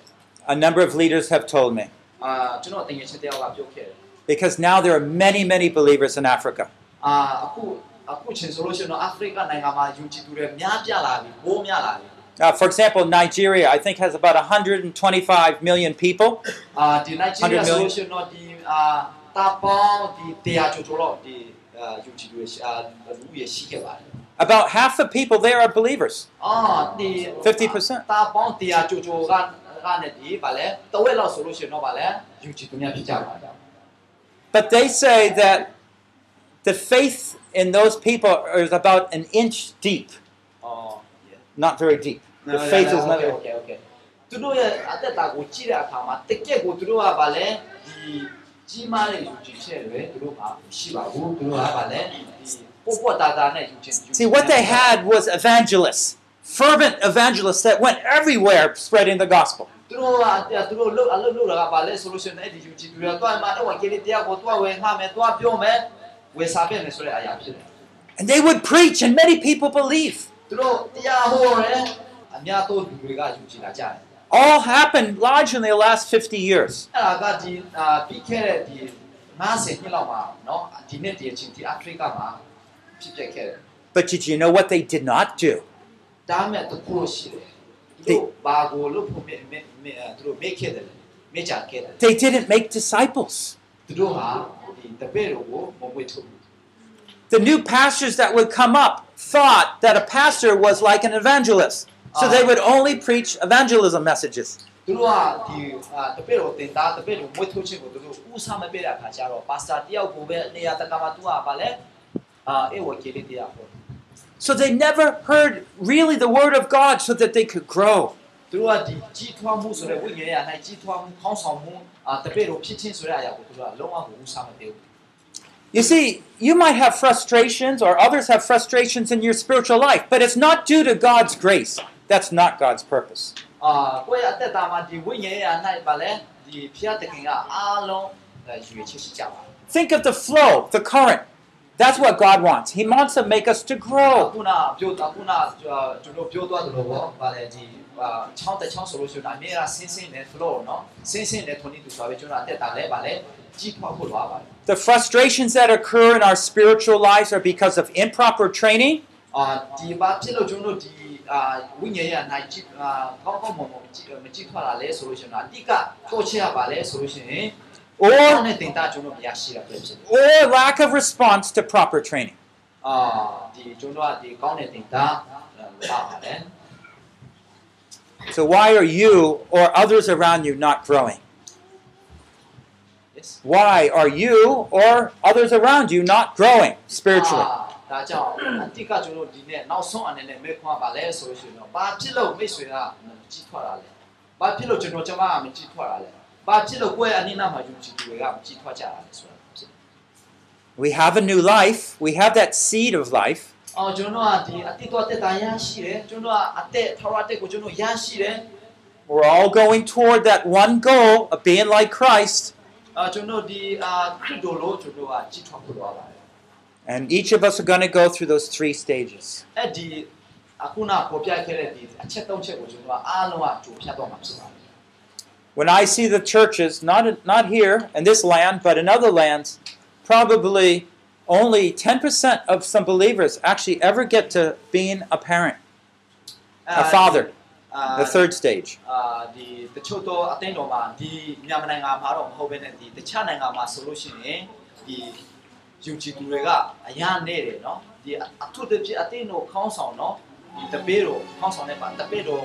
a number of leaders have told me, အာကျွန်တော်တင်ငယ်ချင်းတယောက်ကပြောခဲ့တယ် because now there are many, many believers in Africa. အာအခုအခုချင်းဆိုလို့ရှိရင်တော့အာဖရိကနိုင်ငံမှာယူကြည်သူတွေများပြားလာပြီဘိုးများလာပြီ Uh, for example, Nigeria, I think, has about 125 million people. အာဒီနိုင်ဂျီးရီးယား 100 million ဆိုလို့ရှိရင်တော့ဒီအာတာပေါင်းဒီတရားချိုချိုတော့ဒီအာယူကြည်တွေအာလူရရှိခဲ့ပါတယ် About half the people there are believers. အာဒီ 50% တာပေါင်းတရားချိုချို ကကနဲ့ဒီဗာလဲတဝက်လောက်ဆိုလို့ရှိရင်တော့ဗာလဲယူကြည်သူများဖြစ်ကြပါတယ် But they say that the faith in those people is about an inch deep, အော် not very deep. The faith is not. okay okay okay သူတို့ရဲ့အသက်တာကိုကြည့်တဲ့အခါမှာတကယ့်ကိုသူတို့ကဗာလဲဒီကြီးမားတဲ့ယူကြည်ချက်တွေသူတို့ကရှိပါဘူးသူတို့ကဗာလဲဒီပို့ပို့တာတာနဲ့ယူကြည် See, what they had was evangelists, fervent evangelists that went everywhere spreading the gospel. And they would preach, and many people believe. All happened largely in the last 50 years. But did you know what they did not do? 들어 They didn't make disciples. The new pastors that would come up thought that a pastor was like an evangelist, so they would only preach evangelism messages. So they never heard really the word of God so that they could grow. သူတို့ကဒီကြီးထွားမှုဆိုတဲ့ဝိညာဉ်ရဲ့အနိုင်ကြီးထွားမှုခေါင်းဆောင်မှုအာတပည့်တော်ဖြစ်ခြင်းဆိုတဲ့အရာကိုသူတို့ကလုံးဝကိုဥစားမပေးဘူး You see, you might have frustrations or others have frustrations in your spiritual life, but it's not due to God's grace. That's not God's purpose. အာကိုယ့်ရဲ့အသက်တာမှာဒီဝိညာဉ်ရဲ့အနိုင်ပါလဲဒီဖျားတခင်ကအားလုံးရွေချရှိကြပါ Think of the flow, the current. That's what God wants. He wants to make us to grow. The frustrations that occur in our spiritual lives are because of improper training အာဒီဘာဖြစ်လို့ကျွန်တော်တို့ဒီအာဝိညာဉ်ရဲ့အနိုင်ကြီးအာကောင်းကောင်းမွန်မွန်ကြီးမကြီးထွားလာလဲဆိုလို့ရှိရင်အတိကတော့ချရပါလဲဆိုလို့ရှိရင် or နဲ့တင်တာကျွန်တော်မရရှိတာပဲဖြစ်တယ် or lack of response to proper training. အာဒီကျွန်တော်ကဒီကောင်းတဲ့တင်တာလာပါတယ် So why are you or others around you not growing? yes Why are you or others around you not growing spiritually? ဒါကြောင့်အတိကကျွန်တော်ဒီနေ့နောက်ဆုံးအနေနဲ့မေခွန်းပါလဲဆိုလို့ရှိရင်တော့ဘာဖြစ်လို့မိတ်ဆွေကမကြီးထွားတာလဲဘာဖြစ်လို့ကျွန်တော်ကျမကမကြီးထွားတာလဲ We have a new life. We have that seed of life. We're all going toward that one goal of being like Christ. And each of us are going to go through those three stages When I see the churches, not, not here in this land, but in other lands, probably only 10% of some believers actually ever get to being a parent, a father, အာ the third stage. အာဒီတချို့တော့အသိတော်မှာဒီမြန်မာနိုင်ငံမှာတော့မဟုတ်ဘဲနဲ့ဒီတခြားနိုင်ငံမှာဆိုလို့ရှိရင်ဒီယုံကြည်သူတွေကအများနေတယ်နော်ဒီအထုတပြအသိတော်ခေါင်းဆောင်နော်ဒီတပေးတော်ခေါင်းဆောင်တဲ့ပါတပေးတော်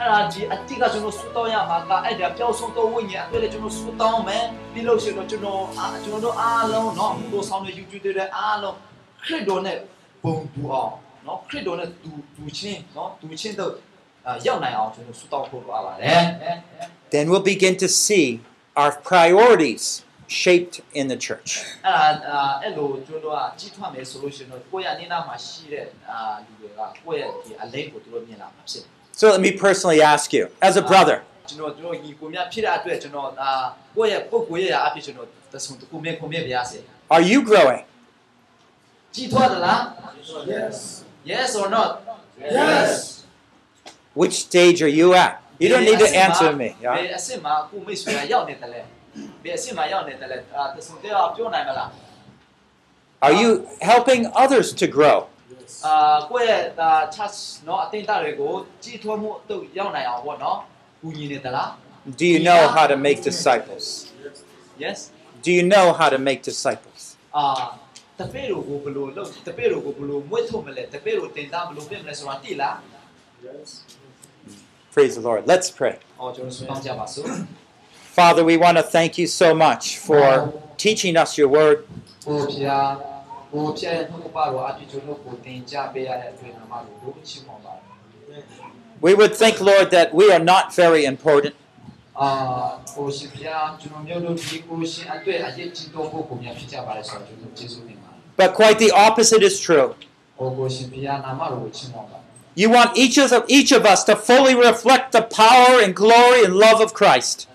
အဲ့ဒါဒီအတိတ်ကကျွန်တော်ဆူတောင်းရမှာကအဲ့ဒါပြောင်းဆုံးသောဝိညာဉ်အတွက်လည်းကျွန်တော်ဆူတောင်းမယ်ပြီးလို့ရှိရင်တော့ကျွန်တော်အာကျွန်တော်တို့အားလုံးနော်ကိုဆောင်တဲ့ယူတူတဲ့အားလုံးခရစ်တော်နဲ့ပုံတူအောင်နော်ခရစ်တော်နဲ့တူတူချင်းနော်တူချင်းတို့အာရောက်နိုင်အောင်ကျွန်တော်ဆူတောင်းဖို့လိုအပ်ပါတယ် Then we'll begin to see our priorities shaped in the church. အဲ့ဒါအာအဲ့လိုကျွန်တော်ကကြီးထွားမယ်ဆိုလို့ရှိရင်တော့ကိုယ့်ရဲ့အနေနာမှာရှိတဲ့အာလူတွေကကိုယ့်ရဲ့ဒီအလိမ့်ကိုသူတို့မြင်လာမှာဖြစ်တယ် So let me personally ask you, as a brother, ကျွန်တော်တို့ညီကိုများဖြစ်တဲ့အတွက်ကျွန်တော်အာကိုယ့်ရဲ့ပုဂ္ဂိုလ်ရဲ့အဖြစ်ကျွန်တော်တဆုံတစ်ခုမြင်ခုမြင်ပြရစေ are you growing? ကြီးထွားသလား Yes. Yes or not Yes. Which stage are you at? You don't need to answer me. ဘယ် Yeah? အဆင့်မှာကိုမိတ်ဆွေကရောက်နေတယ်လဲဘယ်အဆင့်မှာရောက်နေတယ်လဲအာတဆုံတဲ့ပြောနိုင်မလား Are you helping others to grow? Do you know how to make disciples? Yes. Do you know how to make disciples? အာတပည့်တို့ကိုဘယ်လိုလုပ်တပည့်တို့ကိုဘယ်လိုမွေးထုတ်မလဲတပည့်တို့တင်တာဘယ်လိုပြင်မလဲဆိုတာသိလား Yes. Praise the Lord. Let's pray. Father, we want to thank you so much for teaching us your word. ကိုဖျားကိုဖျားရဲ့နှုတ်ပါတော်အပြည့်ကျွန်တော်ကိုတင်ကြပေးရတဲ့အတွက်နာမတော်ကိုချီးမွမ်းပါတယ် We would think, Lord, that we are not very important, အာကိုရှိဖျားကျွန်တော်မျိုးတို့ဒီကိုရှင်အတွက်အရေးကြီးတော့ကိုကိုများဖြစ်ကြပါလေဆိုတော့ကျွန်တော်ကျေးဇူးတင်ပါတယ် but quite the opposite is true. You want each of, each of us to fully reflect the power and glory and love of Christ.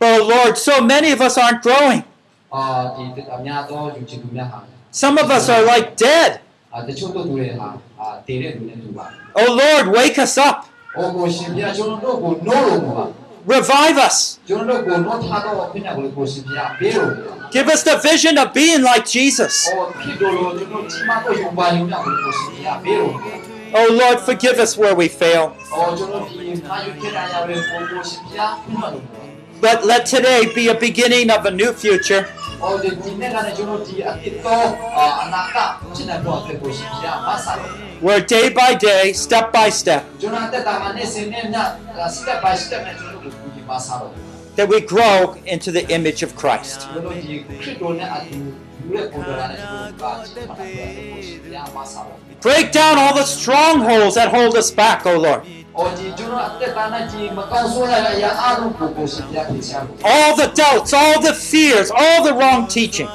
Oh Lord, so many of us aren't growing. Some of us are like dead. Oh Lord, wake us up. Revive us. Give us the vision of being like Jesus. Oh Lord, forgive us where we fail. But let today be a beginning of a new future where day by day, step by step, that we grow into the image of Christ. Break down all the strongholds that hold us back, O Lord. All the doubts, all the fears, all the wrong teaching.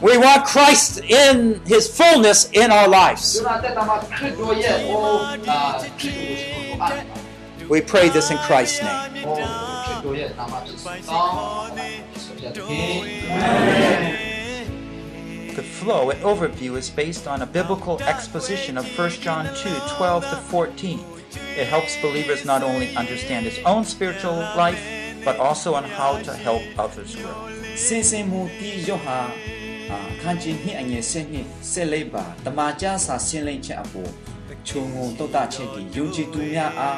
We want Christ in his fullness in our lives. န်တော်တက်တာမှခရစ်တော်ရဲ့ဟိုအာခရစ်တော်ကိုကျွန်တော်အားတယ် We pray this in Christ's name. ဟိုခရစ်တော်ရဲ့နာမဖြစ်စေကောင်းဆိုပြတဲ့ The flow and overview is based on a biblical exposition of 1 John 2 12 to 14. It helps believers not only understand his own spiritual life, but also on how to help others grow. စင်စင်မူတီယောဟာအာခန်းချင်းနှစ်အငယ်ဆက်နှစ်ဆက်လိုက်ပါတမာကြစာဆင်းလိမ့်ချက်အပေါ်ခြုံငုံတုတ်တချက်ဒီယုံကြည်သူများအား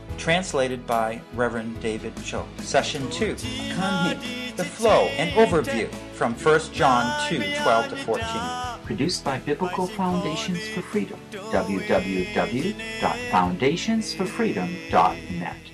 translated by Reverend David Cho. Session 2, Kanhi, the flow and overview from 1 John 2, 12 to 14. Produced by Biblical Foundations for Freedom, www.foundationsforfreedom.net.